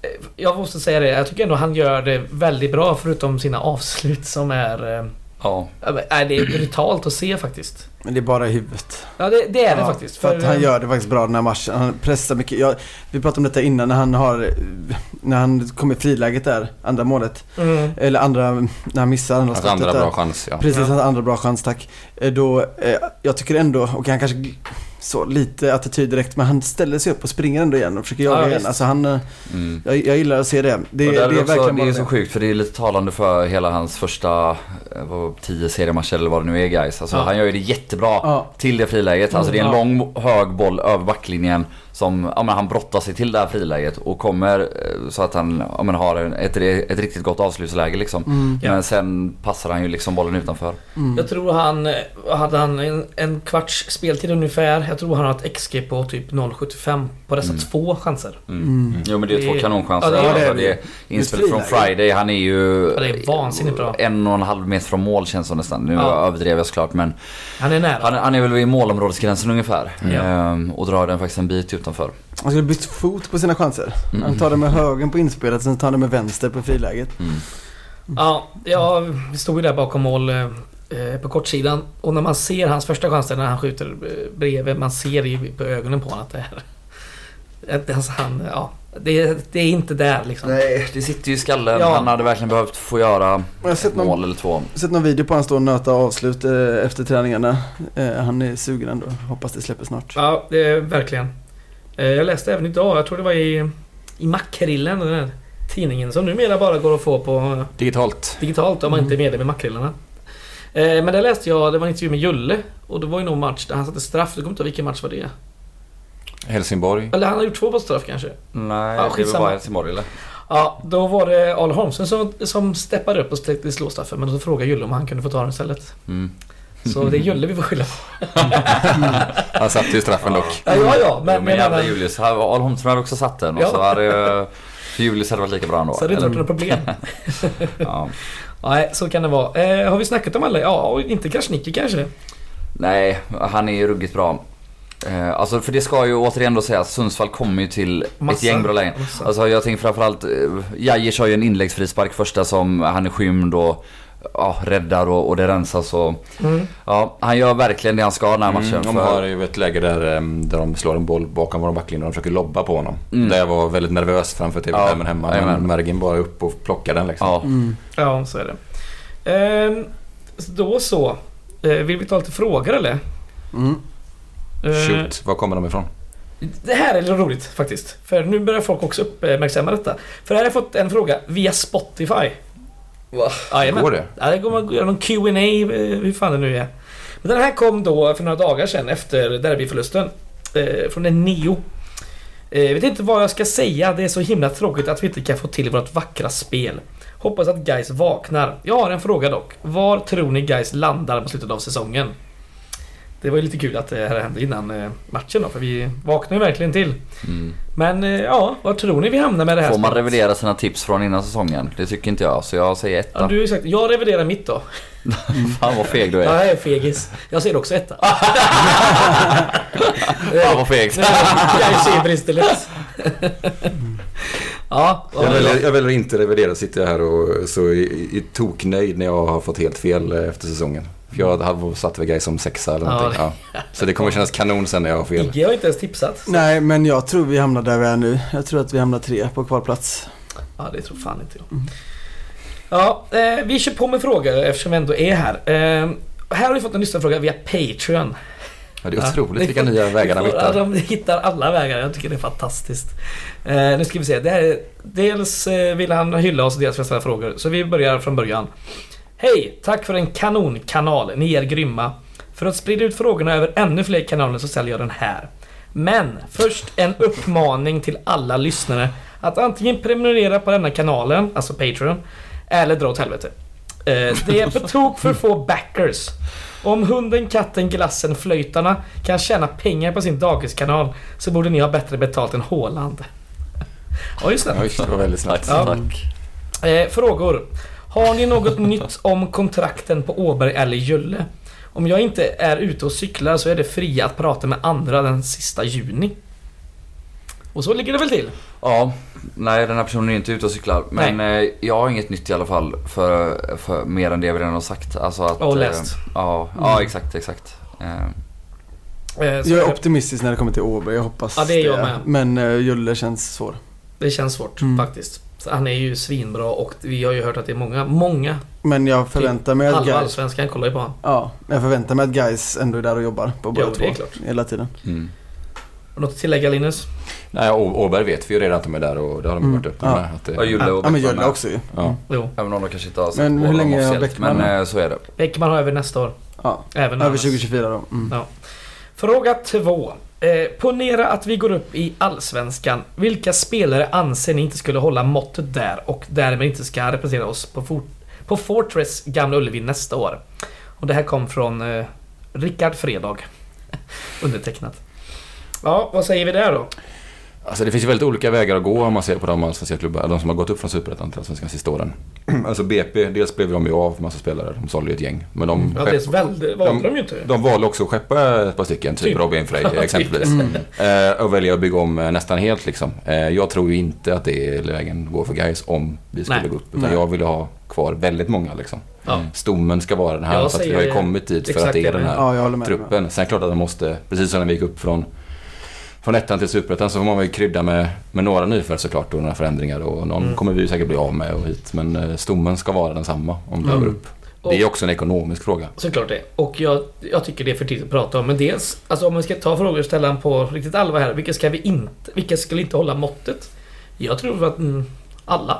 eh, jag måste säga det, jag tycker ändå han gör det väldigt bra förutom sina avslut som är... eh, Ja. Nej, det är brutalt att se faktiskt. Men det är bara i huvudet. Ja, det, det är det Ja, faktiskt. För att han eh, gör det faktiskt bra den här matchen. Han pressar mycket. Jag, vi pratade om detta innan när han har... När han kom i friläget där, andra målet. Mm, Eller andra, när han missar andra skottet andra där. bra chans, ja. Precis, Ja. hans andra bra chans, tack. Eh, Då, eh, jag tycker ändå, och han kanske så lite attityd direkt, men han ställer sig upp och springer ändå igen och försöker jaga Ja, igen. Alltså han, eh, Mm. jag, jag gillar att se det. Det, det är är också, verkligen det är så sjukt för det är lite talande för hela hans första eh, vad, tio seriematcher eller vad det nu är guys. Alltså, Ja. Han gör ju det jättebra Ja, till det friläget. Alltså det är en Ja. lång hög boll över backlinjen som, ja men han brottar sig till det här friläget och kommer eh, så att han, ja men har en, ett, ett riktigt gott avslutsläge liksom. mm, Ja. Men sen passar han ju liksom bollen utanför. mm. Jag tror han, eh, hade han en, en kvarts speltid ungefär. Jag tror han har ett XG på typ 0,75 på dessa Mm. två chanser. Mm. Jo men det är två Det är- kanonchanser. Ja, det är alltså, det. det är inspelet från. Friday. Han är ju Ja, det är vansinnigt bra. en och en halv meter från mål känns som nästan. Nu Ja. överdrev jag såklart men Han är nära. han, han är väl vid målområdesgränsen ungefär. Ehm, och drar den faktiskt en bit utanför. Han skulle bytt fot på sina chanser. Mm. Han tar det med högen på inspelet, sen tar han det med vänster på friläget. Mm. Ja, jag stod ju där bakom mål eh, eh, på kortsidan. Och när man ser hans första chans där när han skjuter eh, bredvid, man ser i, på ögonen på honom att det är... Alltså han, ja, det, det är inte där liksom. Nej, det sitter ju i skallen. Ja. Han hade verkligen behövt få göra Jag har ett mål någon, eller två. sett någon video på han stå och nöta avslut efter träningarna. Han är sugen ändå. Hoppas det släpper snart. Ja, det är verkligen. Eh, jag läste även idag, jag tror det var i, i Makrillen, den här tidningen som numera bara går att få på Digitalt. digitalt om man Mm. inte är medlem i Makrillarna. Eh, men det läste jag, det var en intervju med Julle. Och det var ju någon match där han satte straff. Jag kommer inte ihåg vilken match var det. Helsingborg. Eller han har gjort två på straff kanske. Nej, Ja, det var bara Helsingborg eller? Ja, då var det Arle Holmström som, som steppade upp och släckte slåstraffen. Men då frågade Julle om han kunde få ta den istället. Mm. Så det är Julle vi får skylla på. Han satte ju straffen dock. Ja, ja, ja. Men, Men, men, jävla men, Julius. Arl Holmström hade också satt den och Ja. så hade ju... För Julius hade varit lika bra ändå. så det är inte varit något problem. Ja. Nej, så kan det vara. Eh, har vi snackat om alla? Ja, inte Krasniqi kanske. Nej, han är ju ruggigt bra. Eh, alltså för det ska ju återigen då säga att Sundsvall kommer ju till ett Massa. gäng bra lägen. Massa. Alltså jag tänker framförallt, eh, Jajic har ju en inläggsfrispark första som han är skymd och ja, räddar och, och det rensas och Mm. ja, han gör verkligen det han ska den här matchen. Mm, de för- har ju ett läge där, där de slår en boll bakom vår backlinje och de försöker lobba på honom. Mm. Där jag var väldigt nervös framför TV-skärmen Ja, hemma. Men Mergin bara upp och plockade den liksom. Ja, Mm. Ja, så är det. Ehm, då så. Eh, vill vi ta lite frågor eller? Mm. Eh, Shoot, var kommer de ifrån? Det här är lite roligt faktiskt. För nu börjar folk också uppmärksamma detta. För här har jag fått en fråga via Spotify. Va? Jajamän. Går det? Ja, det går man att göra någon Q&A eh, hur fan det nu är. Men den här kom då för några dagar sedan efter derbyförlusten. Eh, från en Neo. Eh, jag vet inte vad jag ska säga. Det är så himla tråkigt att vi inte kan få till vårt vackra spel. Hoppas att guys vaknar. Jag har en fråga dock. Var tror ni guys landar på slutet av säsongen? Det var ju lite kul att det här hände innan eh, matchen då, för vi vaknade ju verkligen till. Mm. Men eh, ja, var tror ni vi hamnar med det här Får man revidera sina tips från innan säsongen? Det tycker inte jag, så jag säger Ja, etta. du har sagt, jag reviderar mitt då. Fan vad feg du Ja, är. jag är fegis. Jag säger också etta. Fan vad fegt. Jag ser istället. Ja, Jag ja, väljer, jag väljer inte revidera. Sitter jag här och så är, är toknöjd när jag har fått helt fel eh, efter säsongen. För jag hade satt väl Gais som sexa eller någonting. Ja. Så det kommer kännas kanon sen när jag har fel. Igge har inte ens tipsat. Nej, men jag tror vi hamnar där vi är nu. Jag tror att vi hamnar tre på kvalplats. Ja, det tror fan inte jag. Ja, eh, vi kör på med frågor eftersom vi ändå är här. Eh, här har vi fått en lyssnarfråga via Patreon. Ja, det är otroligt Ja, vilka nya vägar de hittar. de hittar alla vägar. Jag tycker det är fantastiskt. Eh, nu ska vi se. Det här är, dels eh, vill han hylla oss, dels vill jag ställa frågor. Så vi börjar från början. Hej! Tack för en kanonkanal. Ni är grymma. För att sprida ut frågorna över ännu fler kanaler så ställer jag den här. Men först en uppmaning till alla lyssnare att antingen prenumerera på denna kanalen, alltså Patreon, eller dra åt helvete. Eh, det är på tok för få backers. Om hunden, katten, glassen, flöjtarna kan tjäna pengar på sin dagiskanal så borde ni ha bättre betalt än Håland. Ja, just det. Oj, det var väldigt snabbt. Ja. Eh, frågor. Har ni något nytt om kontrakten på Åberg eller Julle? Om jag inte är ute och cyklar så är det fria att prata med andra den sista juni. Och så ligger det väl till? Ja, nej den här personen är inte ute och cyklar. Men eh, jag har inget nytt i alla fall för, för mer än det vi redan har sagt. Alltså att, Och läst. Eh, ja, ja, exakt, exakt. Eh, Eh, Jag är optimistisk när det kommer till Åberg. Jag hoppas Ja, det är jag med. Men uh, Julle känns svår. Det känns svårt Mm. faktiskt. Så han är ju svinbra och vi har ju hört att det är många, många. Men jag förväntar mig att Halva guys... allsvenskan kollar ju på honom. Ja, jag förväntar mig att guys ändå är där och jobbar på båda Jo, två. klart. Hela tiden. Mm. Något att tillägga Linus? Nej, Åberg vet vi ju redan att de är där och det har de Mm. varit öppna Ja. med. Att det, ja, Julle och Ja men Julle också ju. ja. Jo. Även om de kanske inte har sagt Men hur länge har Beckman Men eh, så är det. Bäckman har över nästa år. Ja, Även över annars. 2024 då. Mm. Ja. Fråga två. Eh, ponera att vi går upp i Allsvenskan. Vilka spelare anser ni inte skulle hålla måttet där och därmed inte ska representera oss på, for- på Fortress Gamla Ullevi nästa år? Och det här kom från eh, Rickard Fredag. Undertecknat. Ja, vad säger vi där då? Alltså det finns ju väldigt olika vägar att gå om man ser på de allsvenska klubbar, de som har gått upp från Superettan till Allsvenskan sista åren. Alltså BP, dels blev de ju av massa spelare, de sålde ju ett gäng. Men de, Ja, dels väldigt, valde de ju inte. de valde också att skeppa ett par stycken, typ Typ. Robin Frey Ja, exempelvis. typ. Eh, och välja att bygga om eh, nästan helt liksom. Eh, jag tror ju inte att det är vägen att gå för guys om vi skulle Nej. gå upp. Utan Nej. jag vill ha kvar väldigt många liksom. Ja. Stommen ska vara den här, Jag för att vi har ju kommit dit för att det är den här Ja, truppen. Sen är det klart att de måste, precis som när vi gick upp från, från ettan till superettan så får man väl krydda med, med några nyförvärv såklart och några förändringar och någon Mm. kommer vi säkert bli av med och hit. Men eh, stommen ska vara densamma om vi Mm. upp. Det är också en ekonomisk fråga. Såklart det. Och jag, jag tycker det är för tidigt att prata om. Men dels, alltså om man ska ta frågor och ställa dem på riktigt allvar här. Vilka ska vi inte, vilka skulle inte hålla måttet? Jag tror att mm, alla.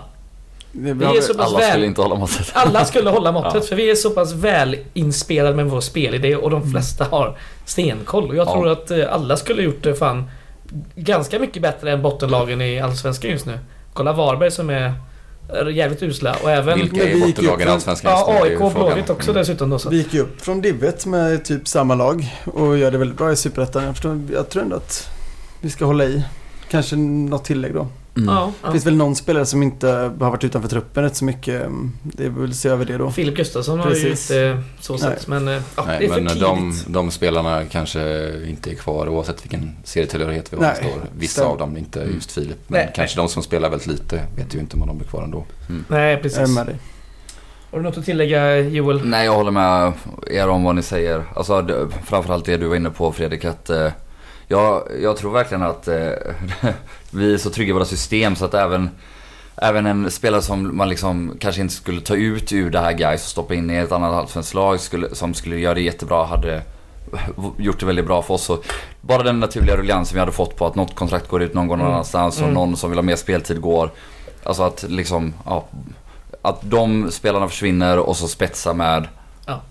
Det, Vi är så pass Alla väl... skulle inte hålla måttet. Alla skulle hålla måttet Ja. för vi är så pass väl inspelade med vår spelidé och de flesta har stenkoll. Och jag Ja. tror att eh, alla skulle gjort det fan ganska mycket bättre än bottenlagen i Allsvenskan just nu. Kolla Varberg som är jävligt usla och även Vilka är bottenlagen i Allsvenskan just nu? ja, AIK och. Blåvitt också Mm. dessutom då. Så. Vi gick ju upp från Divet med typ samma lag och gör det väldigt bra i Superettan. Jag, jag tror ändå att vi ska hålla i. Kanske något tillägg då. Mm. Ja, ja. Det finns väl någon spelare som inte har varit utanför truppen rätt så mycket. Det är väl se över det då. Filip Gustafsson har ju Precis. inte så sett men eh, ja, det Nej, är för men tidigt. de, de spelarna kanske inte är kvar oavsett vilken serietillhörighet vi har. Står. Vissa stämmer. av dem, inte Mm. just Filip. Men Nej, kanske de som spelar väldigt lite vet ju inte om de blir kvar ändå. Nej Jag är precis. med dig. Har du något att tillägga Joel? Nej, jag håller med er om vad ni säger. Alltså det- framförallt det du var inne på Fredrik att eh, jag, jag tror verkligen att eh, vi är så trygga i våra system så att även Även en spelare som man liksom kanske inte skulle ta ut ur det här guys och stoppa in i ett annat allsvenskt lag skulle, som skulle göra det jättebra hade gjort det väldigt bra för oss. Och bara den naturliga ruljansen vi hade fått på att något kontrakt går ut någon gång någon Mm. annanstans och Mm. någon som vill ha mer speltid går. Alltså att liksom, ja, att de spelarna försvinner och så spetsa med Ja.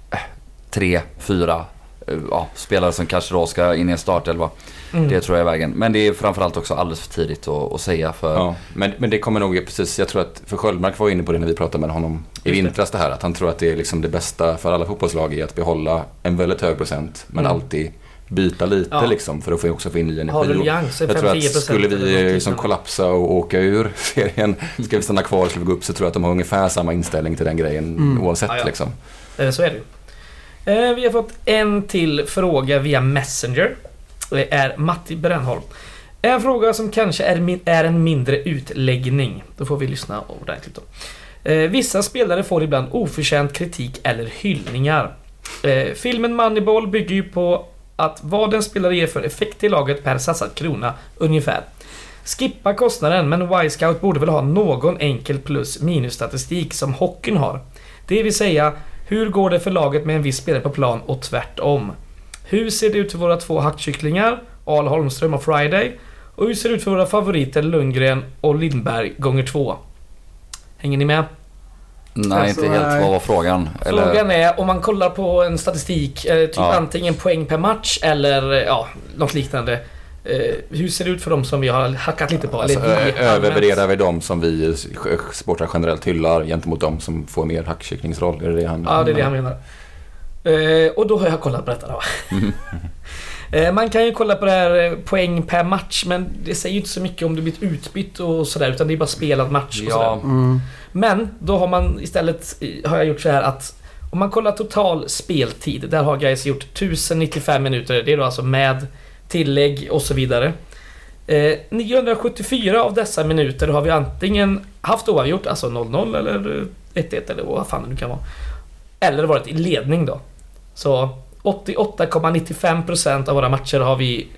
tre, fyra eh, ja, spelare som kanske då ska in i en startelva. Mm. Det tror jag är vägen. Men det är framförallt också alldeles för tidigt att, att säga för... Ja, men, men det kommer nog precis, jag tror att, för Sköldmark var inne på det när vi pratade med honom i vintras det här, att han tror att det är liksom det bästa för alla fotbollslag är att behålla en väldigt hög procent, men Mm. alltid byta lite Ja. liksom för att få, också få in ny Har energi. Ruljans, Jag tror att 5-10% skulle vi liksom kollapsa och åka ur serien, ska vi stanna kvar, ska vi gå upp, så tror jag att de har ungefär samma inställning till den grejen Mm. oavsett Ja, ja. liksom. Eh, Så är det ju. Eh, Vi har fått en till fråga via Messenger. Det är Matti Brännholm. En fråga som kanske är, min- är en mindre utläggning. Då får vi lyssna ordentligt då. Eh, Vissa spelare får ibland oförtjänt kritik eller hyllningar. Eh, Filmen Moneyball bygger ju på att vad en spelare ger för effekt till laget per satsad krona, ungefär. Skippa kostnaden, men Y-scout borde väl ha någon enkel plus minus statistik som hockeyn har. Det vill säga, hur går det för laget med en viss spelare på plan och tvärtom? Hur ser det ut för våra två hackkycklingar, Al Holmström och Friday? Och hur ser det ut för våra favoriter Lundgren och Lindberg gånger två? Hänger ni med? Nej, Alltså, inte helt. nej. Vad var frågan? Frågan är om man kollar på en statistik, eh, typ Ja. antingen poäng per match eller eh, ja, något liknande. Eh, hur ser det ut för dem som vi har hackat lite på? Alltså, eller övervärderar vi de som vi sportrar generellt hyllar gentemot de som får mer hackkycklingsroll? Är det det han Ja, det är det han menar. Eh, och då har jag kollat på detta då. Eh, Man kan ju kolla på det här eh, poäng per match men det säger ju inte så mycket om du blivit utbytt och sådär utan det är bara spelad match och sådär. Ja, Mm. Men då har man istället, har jag gjort så här att om man kollar total speltid, där har guys gjort 1095 minuter, det är då alltså med tillägg och så vidare. Eh, 974 av dessa minuter har vi antingen haft oavgjort, alltså 0-0 eller eh, 1-1 eller vad fan det nu kan vara. Eller varit i ledning då. Så 88,95% av våra matcher har vi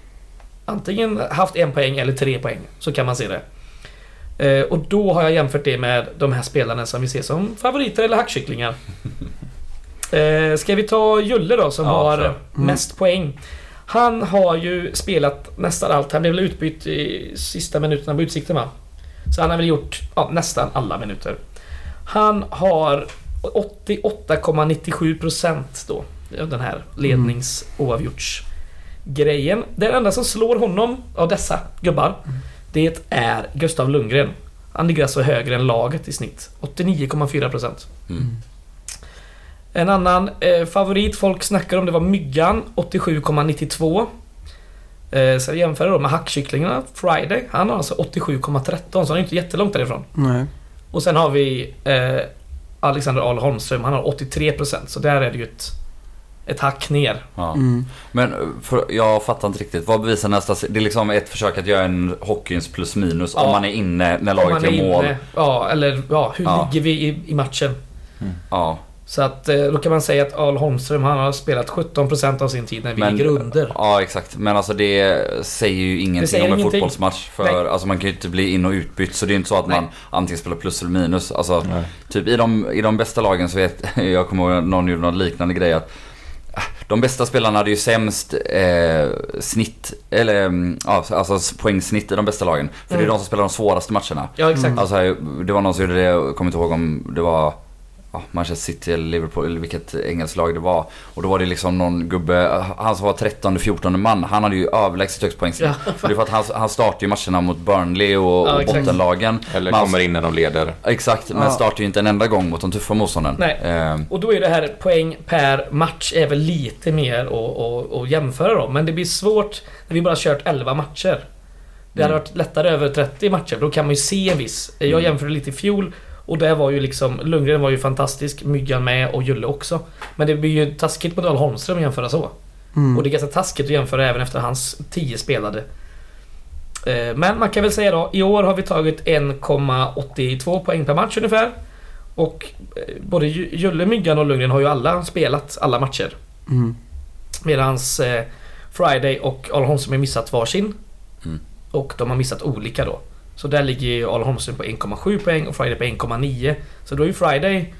antingen haft en poäng eller tre poäng. Så kan man se det. Eh, och då har jag jämfört det med de här spelarna som vi ser som favoriter eller hackkycklingar. Eh, ska vi ta Julle då som Ja, har. Mm. mest poäng. Han har ju spelat nästan allt. Han blev väl utbytt i sista minuterna på Utsikten va? Så han har väl gjort ja, nästan alla minuter. Han har 88,97% då. Den här lednings grejen. Den enda som slår honom av dessa gubbar det är Gustav Lundgren. Han ligger alltså högre än laget i snitt. 89,4%. Mm. En annan eh, favorit folk snackar om det var Myggan, 87,92. Eh, så jag jämför då med hackkycklingarna, Friday. Han har alltså 87,13 så han är inte jättelångt därifrån. Nej. Och sen har vi eh, Alexander Ahl Holmström, han har 83% så där är det ju ett, ett hack ner. ja. Mm. Men för, jag fattar inte riktigt. Vad bevisar nästa... Det är liksom ett försök att göra en hockeyns plus minus Ja. om man är inne när laget man gör är mål. inne, ja, eller ja, hur Ja. ligger vi i, i matchen? Ja. Så att eh, då kan man säga att Ahl Holmström han har spelat 17% av sin tid när vi Men- ligger under. ja, exakt. Men alltså det säger ju ingenting säger om en ingenting. fotbollsmatch. För Nej. alltså man kan ju inte bli in och utbytt. Så det är inte så att Nej. man antingen spelar plus eller minus. Alltså, Nej. Typ i de, i de bästa lagen så vet jag kommer ihåg att någon gjorde någon liknande grej att de bästa spelarna hade ju sämst eh, snitt, eller mm, ja, alltså poängsnitt i de bästa lagen. För det är Mm. de som spelar de svåraste matcherna. Ja, exakt. Alltså, det var någon som gjorde det, jag kommer inte ihåg om det var ja, Manchester City eller Liverpool eller vilket engelskt lag det var. Och då var det liksom någon gubbe, han som var 13-14 man, han hade ju överlägset högst poängsnitt. Ja, Och det är för att han, han startar ju matcherna mot Burnley och, Ja, och bottenlagen. Eller Men han- kommer in när de leder. Exakt, men Ja. startar ju inte en enda gång mot de tuffa motstånden. Nej. Eh, Och då är det här poäng per match är väl lite mer att, jämföra då. Men det blir svårt när vi bara kört 11 matcher. Det hade Mm. varit lättare över 30 matcher, för då kan man ju se en viss. Jag Mm. jämförde lite i fjol och där var ju liksom Lundgren var ju fantastisk, Myggan med och Julle också. Men det blir ju taskigt mot Dal Holmström att jämföra så. Mm. Och det är ganska taskigt att jämföra även efter hans 10 spelade. Eh, Men man kan väl säga då, i år har vi tagit 1,82 poäng per match ungefär. Och eh, både Ju- Julle, Myggan och Lundgren har ju alla spelat alla matcher. Mm. Medans eh, Friday och Arla Holmström har missat varsin. Mm. Och de har missat olika då. Så där ligger ju Arla Holmström på 1,7 poäng och Friday på 1,9. Så då är ju Friday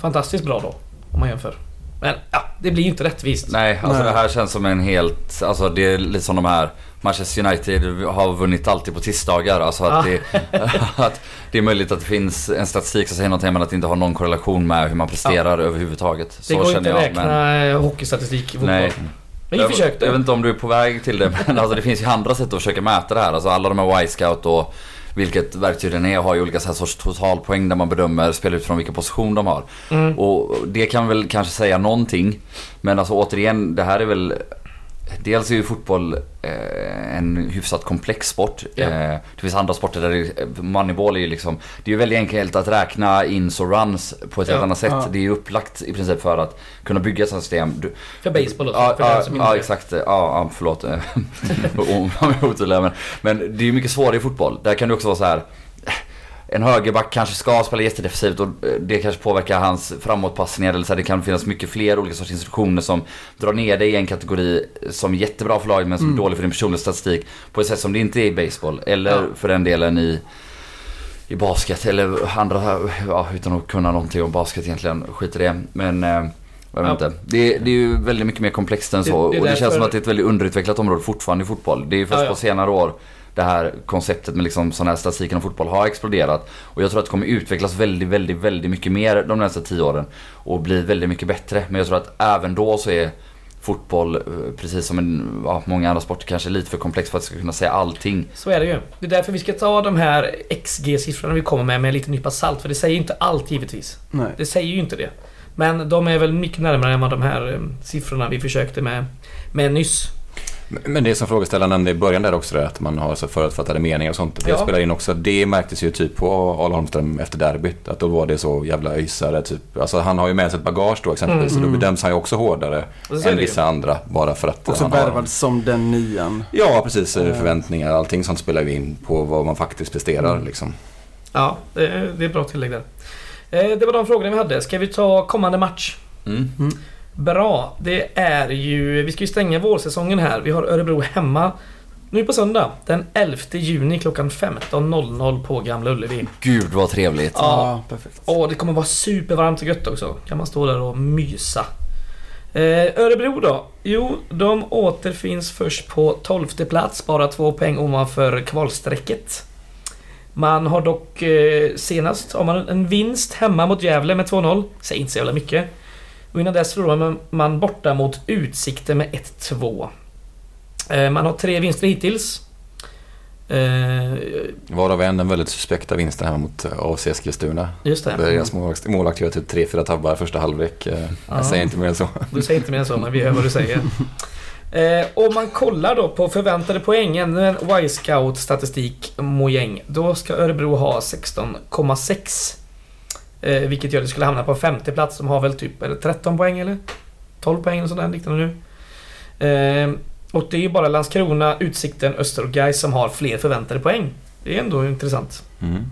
fantastiskt bra då. Om man jämför. Men ja, det blir ju inte rättvist. nej, alltså Nej. det här känns som en helt, alltså det är lite som de här Manchester United har vunnit alltid på tisdagar. Alltså att, Ja. det, att det är möjligt att det finns en statistik som säger någonting men att det inte har någon korrelation med hur man presterar överhuvudtaget. Det Så går känner inte att räkna Men, hockeystatistik i nej. Men vi Jag, försökte. jag vet inte om du är på väg till det men alltså det finns ju andra sätt att försöka mäta det här. Alltså alla de här Y-scout och vilket verktyg den är har ju olika så här sorts totalpoäng där man bedömer spel utifrån vilken position de har. Mm. Och det kan väl kanske säga någonting. Men alltså återigen, det här är väl Dels är ju fotboll eh, en hyfsat komplex sport. Ja. Eh, det finns andra sporter där det, Moneyball är ju liksom Det är ju väldigt enkelt att räkna ins och runs på ett helt annat sätt. Ja. Det är ju upplagt i princip för att kunna bygga ett sånt system. Du, För baseball Ja, för den ja, inte- exakt. Ja, ja förlåt. Om man är otydlig, men, men det är ju mycket svårare i fotboll. Där kan det också vara så här. En högerback kanske ska spela jättedefensivt och eh, det kanske påverkar hans framåtpassningar eller så här, Det kan finnas mycket fler olika sorts instruktioner som drar ner dig i en kategori som är jättebra för laget men som är dålig för din personliga statistik. På ett sätt som det inte är i baseball. Eller Ja. för den delen i i basket eller andra, ja, utan att kunna någonting om basket egentligen, skit i det. Men eh, jag vet inte. Det, det är ju väldigt mycket mer komplext än Det- så. det är och det känns som att det är ett väldigt underutvecklat område fortfarande i fotboll. Det är ju först Ja, ja. på senare år det här konceptet med liksom sån här statistik inom fotboll har exploderat. Och jag tror att det kommer utvecklas väldigt, väldigt, väldigt mycket mer de nästa tio åren. Och bli väldigt mycket bättre. Men jag tror att även då så är fotboll, eh, precis som en, ja, många andra sporter, kanske lite för komplex för att jag ska kunna säga allting. Så är det ju. Det är därför vi ska ta de här XG-siffrorna vi kommer med med en liten nypa salt. För det säger ju inte allt givetvis. Nej. Det säger ju inte det. Men de är väl mycket närmare än vad de här eh, siffrorna vi försökte med, med nyss. Men det som frågeställaren nämnde i början där också, att man har så förutfattade meningar och sånt. Det Ja. spelar in också. Det märktes ju typ på Arla Holmström efter derbyt. Att då var det så jävla öjsare typ. Alltså han har ju med sig ett bagage då exempelvis. Mm. Så då bedöms han ju också hårdare Och än ju. vissa andra. Bara för att Också värvad som den nian. Ja, precis. Mm. Förväntningar, allting sånt spelar ju in på vad man faktiskt presterar Mm. liksom. Ja, det är, är bra tillägg där. Eh, Det var de frågorna vi hade. Ska vi ta kommande match? Mm. Bra. Det är ju... Vi ska ju stänga vårsäsongen här. Vi har Örebro hemma nu på söndag. Den 11 juni klockan 15.00 på Gamla Ullevi. Gud vad trevligt. Ja. perfekt. Åh, det kommer vara supervarmt och gött också. Kan man stå där och mysa. Eh, Örebro då? Jo, de återfinns först på 12 plats, bara två poäng ovanför kvalstrecket. Man har dock eh, senast har man en vinst hemma mot Gävle med 2-0. Säger inte så jävla mycket. Och innan dess förlorade man- borta mot Utsikten med 1-2. Eh, man har tre vinster hittills. Eh, Varav en, den väldigt suspekta vinsten här mot eh, AFC Eskilstuna. just det. Där deras målvakt, målvakt gör typ 3-4 tabbar första halvlek. Ja. Jag säger inte mer än så. Du säger inte mer än så, men vi hör vad du säger. Om man kollar då på förväntade poängen, en Y-scout statistik Mojäng, då ska Örebro ha 16,6. Eh, vilket gör att det skulle hamna på femte plats. De har väl typ är det 13 poäng eller? 12 poäng och sådär liknande nu. Eh, och det är ju bara Landskrona, Utsikten, Öster och Gais som har fler förväntade poäng. Det är ändå intressant. Mm.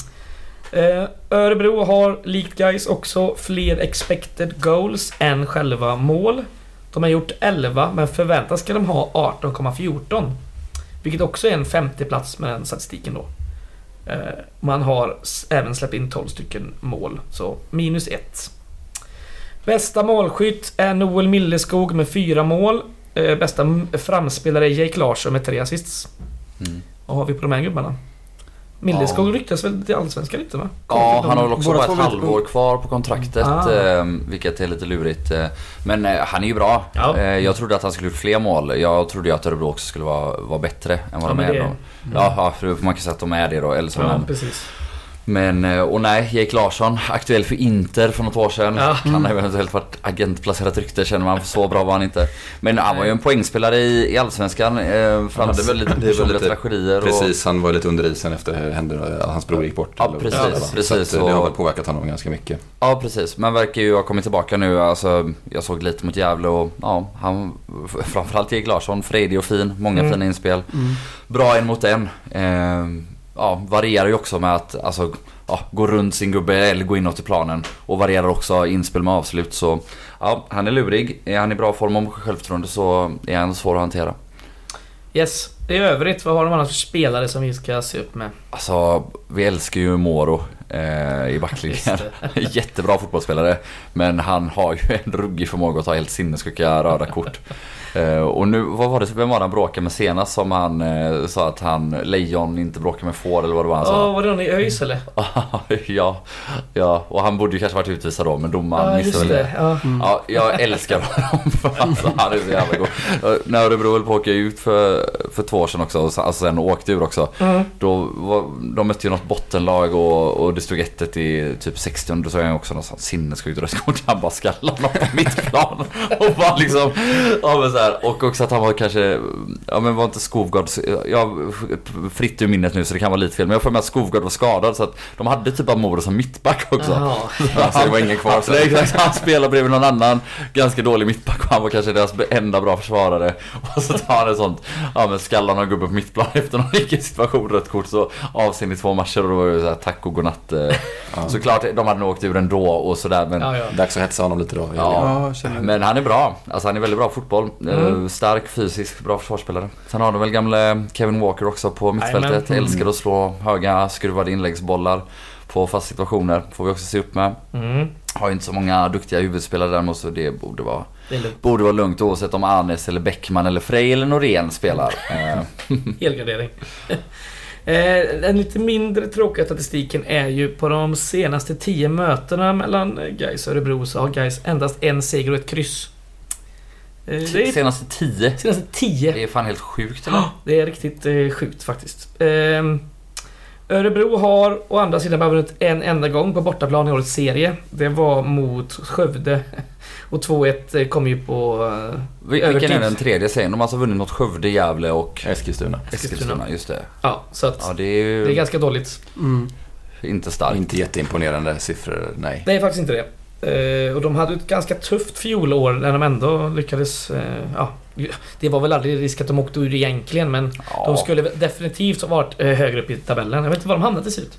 Eh, Örebro har likt guys också fler expected goals än själva mål. De har gjort 11 men förväntas ska de ha 18,14. Vilket också är en femte plats med den statistiken då. Eh, man har även släppt in 12 stycken mål, så minus 1. Bästa målskytt är Noel Milleskog med fyra mål. Eh, Bästa framspelare är Jake Larsson med tre assists. Mm. Vad har vi på de här gubbarna? Milleskog ryktas väl till Allsvenskan lite va? Ja, han har väl också bara ett halvår kvar på kontraktet. Ah. Eh, vilket är lite lurigt. eh. Men eh, han är ju bra. Ja. Eh, jag trodde att han skulle gjort fler mål. Jag trodde ju att Örebro också skulle vara, vara bättre än vad Ja, de är. det- då. Ja, ja, för man kan säga att de är det då. Eller så, Ja, men, precis. Men, eh, och nej, Jake Larsson, aktuell för Inter för något år sedan. Ja. Han har eventuellt varit agentplacerat rykte känner man, för så bra var han inte. Men han var ju en poängspelare i, i Allsvenskan. Eh, fram hade väl lite- lite det är väl personliga lite- tragedier. Och, Precis, han var lite under isen efter att hans bror gick bort. Ja, precis, eller- precis, Så eh, det har och- väl påverkat honom ganska mycket. Ja precis, men verkar ju ha kommit tillbaka nu. Alltså, jag såg lite mot Gävle och ja, han, framförallt Erik Larsson, fredig och fin. Många Mm. fina inspel. Mm. Bra en mot en. Eh, ja, varierar ju också med att alltså, ja, gå runt sin gubbe eller gå inåt i planen. Och varierar också inspel med avslut. Så ja, han är lurig. Är han i bra form och självförtroende så är han svår att hantera. Yes. I övrigt, vad har de annars för spelare som vi ska se upp med? Alltså, vi älskar ju Moro eh, i backlinjen. Jättebra fotbollsspelare. Men han har ju en ruggig förmåga att ta helt sinnessjuka röda kort. Eh, och nu, vad var det, vem var det han bråkade med senast som han eh, sa att han, lejon inte bråkar med får eller vad det var han Ja, sa? var det någon i ÖIS eller? ja, ja, och han borde ju kanske varit utvisad då men domaren Ja, missade väl det. Ja. Ja, jag älskar honom för alltså, han är så jävla god. Eh, När Örebro höll på att åka ut för, för två år sedan också, och så- alltså sen åkte ur också. Mm. Då var, de mötte ju något bottenlag och, och det stod 1 i typ 60 Då såg jag också något sånt sinnessjukt rött kort. Han bara skallade någon på mittplan. Och bara liksom, ja men så här, Och också att han var kanske, ja men var inte Skovgård, jag fritt ur minnet nu så det kan vara lite fel. Men jag får med att Skovgård var skadad så att de hade typ Amoro som mittback också. Jaha. Alltså, det var ingen kvar. Så. Nej, exakt, han spelar bredvid någon annan ganska dålig mittback och han var kanske deras enda bra försvarare. Och så tar han ett sånt, ja men skallar någon gubbe på mittplan efter någon egen situation, rött kort så avstängd i två matcher och då var det så här, tack och godnatt. eh. Såklart, de hade nog åkt ur ändå och sådär men Ja, ja. Dags att hetsa honom lite då. Ja. Ja, men han är bra. Alltså han är väldigt bra på fotboll. Eh, Mm. Stark, fysisk, bra försvarsspelare. Sen har de väl gamle Kevin Walker också på mittfältet. Mm. Älskar att slå höga skruvade inläggsbollar på fast situationer. Får vi också se upp med. Mm. Har ju inte så många duktiga huvudspelare däremot så det borde vara, Det borde vara lugnt oavsett om Arnes eller Bäckman eller Frej eller Norén spelar. Eh, Helgardering. Eh, Den lite mindre tråkiga statistiken är ju på de senaste 10 mötena mellan Gais och Örebro så har Gais endast en seger och ett kryss. Eh, Det är Senaste tio. senaste 10. Det är fan helt sjukt eller? Det är riktigt eh, sjukt faktiskt. Ehm, Örebro har å andra sidan bara vunnit en enda gång på bortaplan i årets serie. Det var mot Skövde. Och 2-1 eh, kom ju på... eh, Vil- Övertid. Vilken är den tredje serien? De har alltså vunnit mot Skövde, Gävle och Eskilstuna. Eskilstuna. Just det. Ja, så att Ja det är ju det är ganska dåligt. Mm. inte starkt. Inte jätteimponerande siffror, nej. Det är faktiskt inte det. Eh, och de hade ett ganska tufft fjolår när de ändå lyckades... eh, ja, det var väl aldrig risk att de åkte ur egentligen men Ja. de skulle definitivt ha varit eh, högre upp i tabellen. Jag vet inte var de hamnade till slut.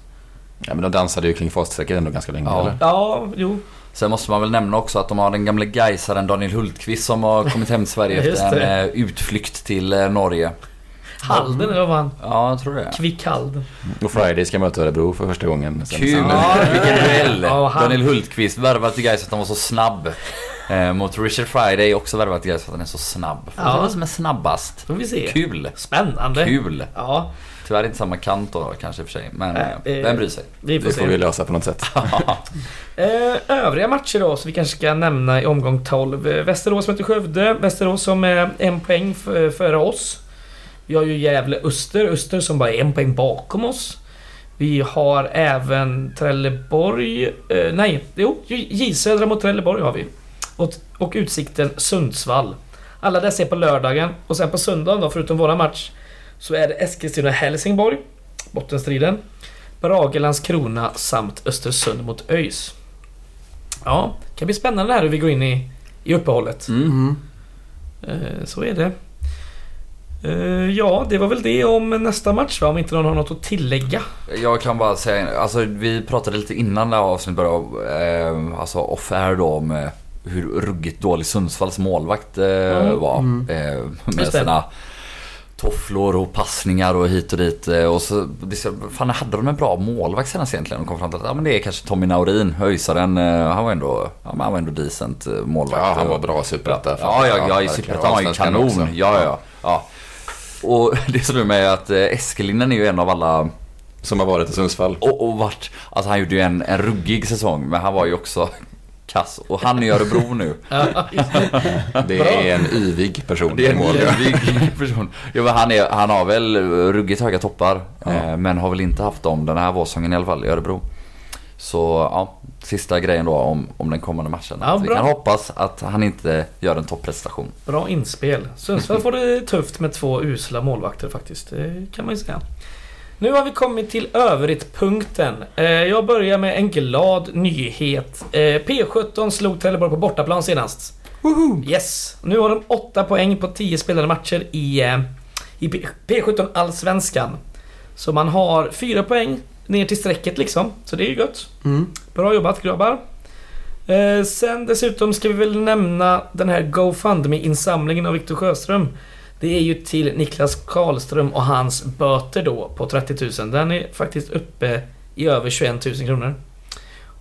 Ja, men de dansade ju kring fartsträcket ändå ganska länge, Ja. eller? Ja, jo. Sen måste man väl nämna också att de har den gamle Gaisaren Daniel Hultqvist som har kommit hem till Sverige efter en utflykt till Norge. Halden eller vad han? Ja, jag tror det. Kvick Halden. Och Friday ska möta Örebro för första gången. sen- Kul! Ja. Vilken duell! Ja, Daniel Hultqvist värvad till Gais att han var så snabb. Eh, mot Richard Friday också värvad till Gais för att han är så snabb. Får Ja. vem som är snabbast. Får vi se. Kul! Spännande. Kul! Ja, Tyvärr inte samma kant då kanske i och för sig. Men eh, vem bryr sig? vi får Det får vi se. lösa på något sätt. Eh, övriga matcher då, som vi kanske ska nämna i omgång 12. Eh, Västerås möter Skövde. Västerås som är en poäng före oss. Vi har ju Gävle-Öster. Öster som bara är en poäng bakom oss. Vi har även Trelleborg... Eh, nej, jo, J Södra mot Trelleborg har vi. Och, och Utsikten Sundsvall. Alla dessa är på lördagen. Och sen på söndagen då, förutom våra match, så är det Eskilstuna-Helsingborg. Bottenstriden. Brage, Landskrona samt Östersund mot ÖIS. Ja, det kan bli spännande här hur vi går in i, i uppehållet. Mm. Eh, så är det. Eh, ja, det var väl det om nästa match va? Om inte någon har något att tillägga. Jag kan bara säga, alltså vi pratade lite innan det här avsnittet började, eh, alltså off-air då om eh, hur ruggigt dålig Sundsvalls målvakt eh, Mm. var. Mm. Eh, med sina tofflor och passningar och hit och dit. eh, Och så, fan hade de en bra målvakt senast egentligen? De kom fram till att ja, men det är kanske Tommy Naurin, ÖISaren. eh, Han var ändå, ja, han var ändå decent målvakt. Ja, han var bra i Superettan. Ja, ja, ja, i. Superettan var han kanon. Ja, ja, ja. Och det slår mig att eh, Eskelinen är ju en av alla Som har varit i Sundsvall. och, och vart, alltså han gjorde ju en, en ruggig säsong men han var ju också kass. Och han är i Örebro nu. Det är en yvig person Det är en jävig person. Jo, men han, är, han har väl ruggigt höga toppar. Ja. Eh, men har väl inte haft dem den här vårsäsongen i alla fall i Örebro. Så ja, sista grejen då om, om den kommande matchen. Ja, vi kan hoppas att han inte gör en topprestation. Bra inspel. Sundsvall får det tufft med två usla målvakter faktiskt. Det kan man ju säga. Nu har vi kommit till övrigt-punkten. Eh, Jag börjar med en glad nyhet. Eh, P17 slog Trelleborg på bortaplan senast. Yes! Nu har de 8 poäng på 10 spelade matcher i, eh, i P- P17 Allsvenskan. Så man har 4 poäng ner till strecket liksom. Så det är ju gött. Mm. Bra jobbat grabbar. Eh, sen dessutom ska vi väl nämna den här GoFundMe-insamlingen av Viktor Sjöström. Det är ju till Niklas Karlström och hans böter då på 30 000. Den är faktiskt uppe i över 21 000 kronor.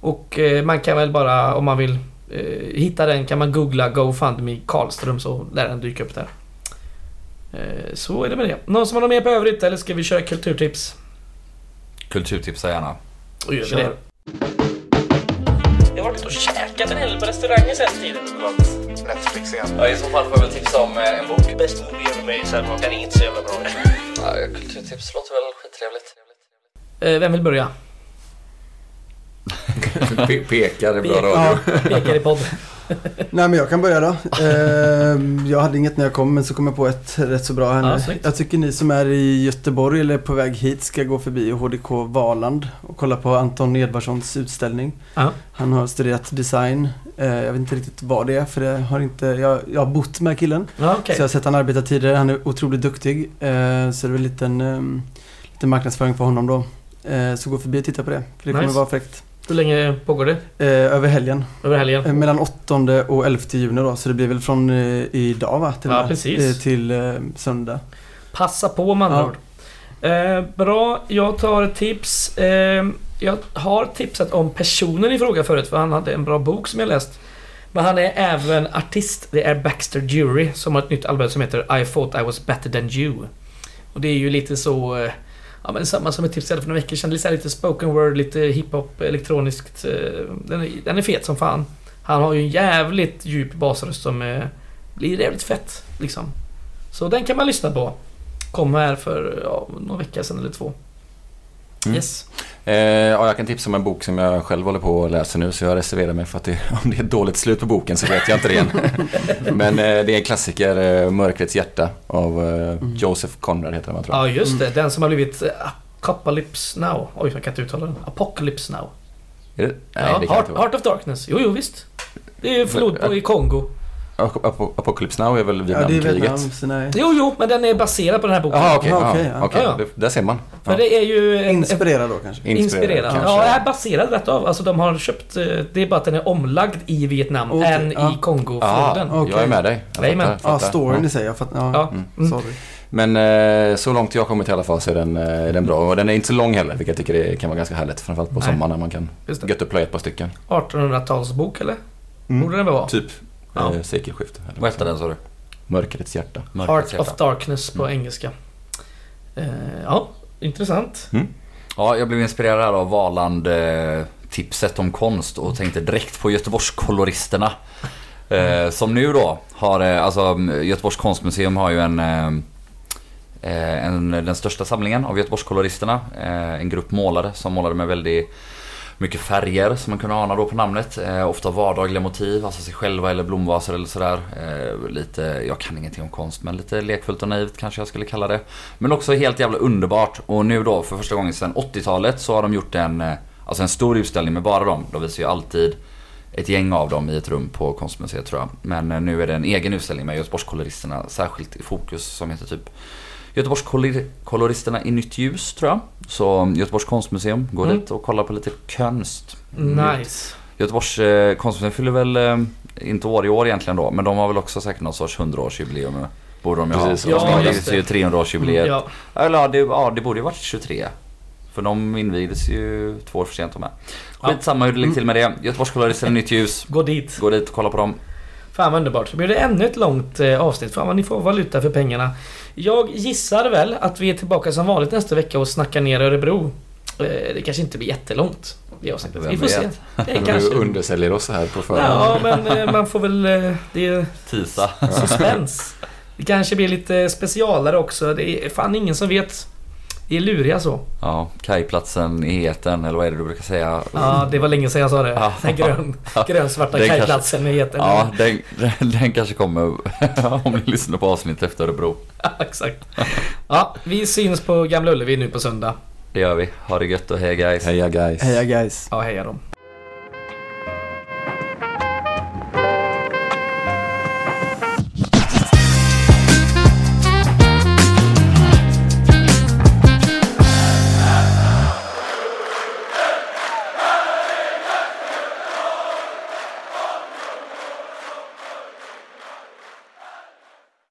Och eh, man kan väl bara, om man vill eh, hitta den, kan man googla GoFundMe Karlström så lär den dyka upp där. Eh, så är det med det. Någon som har något mer på övrigt eller ska vi köra kulturtips? Kulturtipsa gärna. Och gör vi Kör. det. Jag har varit och käkat en hel på restauranger sen tiden. Netflix igen. Ja, I så fall får jag väl tipsa om eh, en bok. Bäst movie ever made, sen den är inte så jävla bra. Ja, kulturtips låter väl skittrevligt. Eh, vem vill börja? Pe- Pekar är bra radio. Ja, pekar i podd. Nej men jag kan börja då. Eh, jag hade inget när jag kom men så kom jag på ett rätt så bra här nu. Ja, jag tycker ni som är i Göteborg eller på väg hit ska gå förbi HDK Valand och kolla på Anton Edvardssons utställning. Han har studerat design. Eh, jag vet inte riktigt vad det är för det har inte, jag, jag har bott med killen. Ja. Så jag har sett han arbeta tidigare. Han är otroligt duktig. Eh, så det är väl en liten, liten marknadsföring för honom då. Eh, så gå förbi och titta på det. För det kommer vara fräckt. Hur länge pågår det? Eh, över helgen. Över helgen? Eh, mellan 8 och 11 juni då. Så det blir väl från eh, idag va? Till Ja, med. precis. Eh, till eh, söndag. Passa på med andra Ja. ord. Eh, bra, jag tar ett tips. Jag har tipsat om personen i fråga förut för han hade en bra bok som jag läst. Men han är även artist. Det är Baxter Jury som har ett nytt album som heter I thought I was better than you. Och det är ju lite så... Ja men samma som ett tips jag hade för några veckor sedan. Lite, lite spoken word, lite hiphop, elektroniskt. Eh, den är, den är fet som fan. Han har ju en jävligt djup basröst som eh, blir jävligt fett liksom. Så den kan man lyssna på. Kom här för ja, någon vecka sedan eller två. Mm. Yes. Eh, ja, jag kan tipsa om en bok som jag själv håller på att läsa nu så jag reserverar mig för att det, om det är ett dåligt slut på boken så vet jag inte det än. Men eh, det är en klassiker, eh, Mörkrets hjärta av eh, Joseph Conrad heter den tror jag. Ja just det, den som har blivit eh, Apocalypse Now. Oj, jag kan inte uttala den. Apocalypse Now. Är det? Nej, ja, det kan Heart. Heart of Darkness. Jo, jo visst. Det är flod på, i Kongo. Ap- Ap- Apocalypse Now är väl Ja, det är Vietnamkriget? Vietnams, nej. Jo, jo, men den är baserad på den här boken. Jaha, okej. Ja, okej, ja. okej. Ja, Där ser man. För Ja. det är ju en... Inspirerad då kanske. Inspirerad. kanske. Ja, är baserad rätt av. Alltså de har köpt... eh, Det är bara att den är omlagd i Vietnam Okej, än ja. i Kongofloden. Ja, jag är med dig. Jag Jajamän. fattar, Ja, storyn Ja. i sig. Jag fattar. Ja. Ja. Mm. Sorry. Men eh, så långt jag har kommit i alla fall så är den, eh, är den bra. Och den är inte så lång heller, vilket jag tycker det kan vara ganska härligt. Framförallt på Nej. sommaren när man kan Just det. gött upp plöja ett par stycken. 1800-talsbok eller? Borde den väl vara? Typ Ja. eh, sekelskifte. Vad hette den sa du? Mörkrets hjärta. Heart of Darkness på engelska. Eh, ja, intressant. Ja, jag blev inspirerad av Valand eh, tipset om konst och tänkte direkt på Göteborgskoloristerna. Eh, som nu då har, eh, alltså Göteborgs konstmuseum har ju en, en den största samlingen av Göteborgskoloristerna. Eh, en grupp målare som målade med väldigt mycket färger som man kunde ana då på namnet. Eh, ofta vardagliga motiv, alltså sig själva eller blomvaser eller sådär. Eh, lite, jag kan ingenting om konst men lite lekfullt och naivt kanske jag skulle kalla det. Men också helt jävla underbart. Och nu då för första gången sedan 80-talet så har de gjort en, eh, alltså en stor utställning med bara dem. De visar ju alltid ett gäng av dem i ett rum på konstmuseet tror jag. Men eh, nu är det en egen utställning med Göteborgskoloristerna särskilt i fokus som heter typ Göteborgskoloristerna i nytt ljus tror jag. Så Göteborgs konstmuseum, gå Mm. dit och kolla på lite konst. Nice. Göteborgs eh, konstmuseum fyller väl, eh, inte år i år egentligen då, men de har väl också säkert någon sorts 100-årsjubileum. borde de ju ha. Precis, Ja, ja, de invigdes ju 300-årsjubileet. Ja, Eller ja det, ja, det borde ju varit 23. För de invigdes ju två år för sent de med. Ja. Skitsamma hur det ligger till med det. Göteborgskollar ställer nytt ljus. gå dit. Gå dit och kolla på dem. Fan vad underbart. Så blir det ännu ett långt eh, avsnitt. Fan vad ni får valuta för pengarna. Jag gissar väl att vi är tillbaka som vanligt nästa vecka och snackar ner Örebro. Eh, det kanske inte blir jättelångt. Det avsnittet. Vi Vem får se. Det Du kanske... undersäljer oss här på förhand. Ja, men eh, man får väl... Det är Tisa. suspens. Det kanske blir lite specialare också. Det är fan ingen som vet. Det är luriga så. Ja, kajplatsen i heten eller vad är det du brukar säga? Ja, det var länge sedan jag sa det. Ja. Den grön, grönsvarta Den kanske- kajplatsen heter Ja, den, den, den kanske kommer om ni lyssnar på avsnittet efter Örebro. Ja, exakt. Ja, vi syns på Gamla Ullevi nu på söndag. Det gör vi. Ha det gött och hej guys. Heja guys. Heja guys. Ja, heja dem.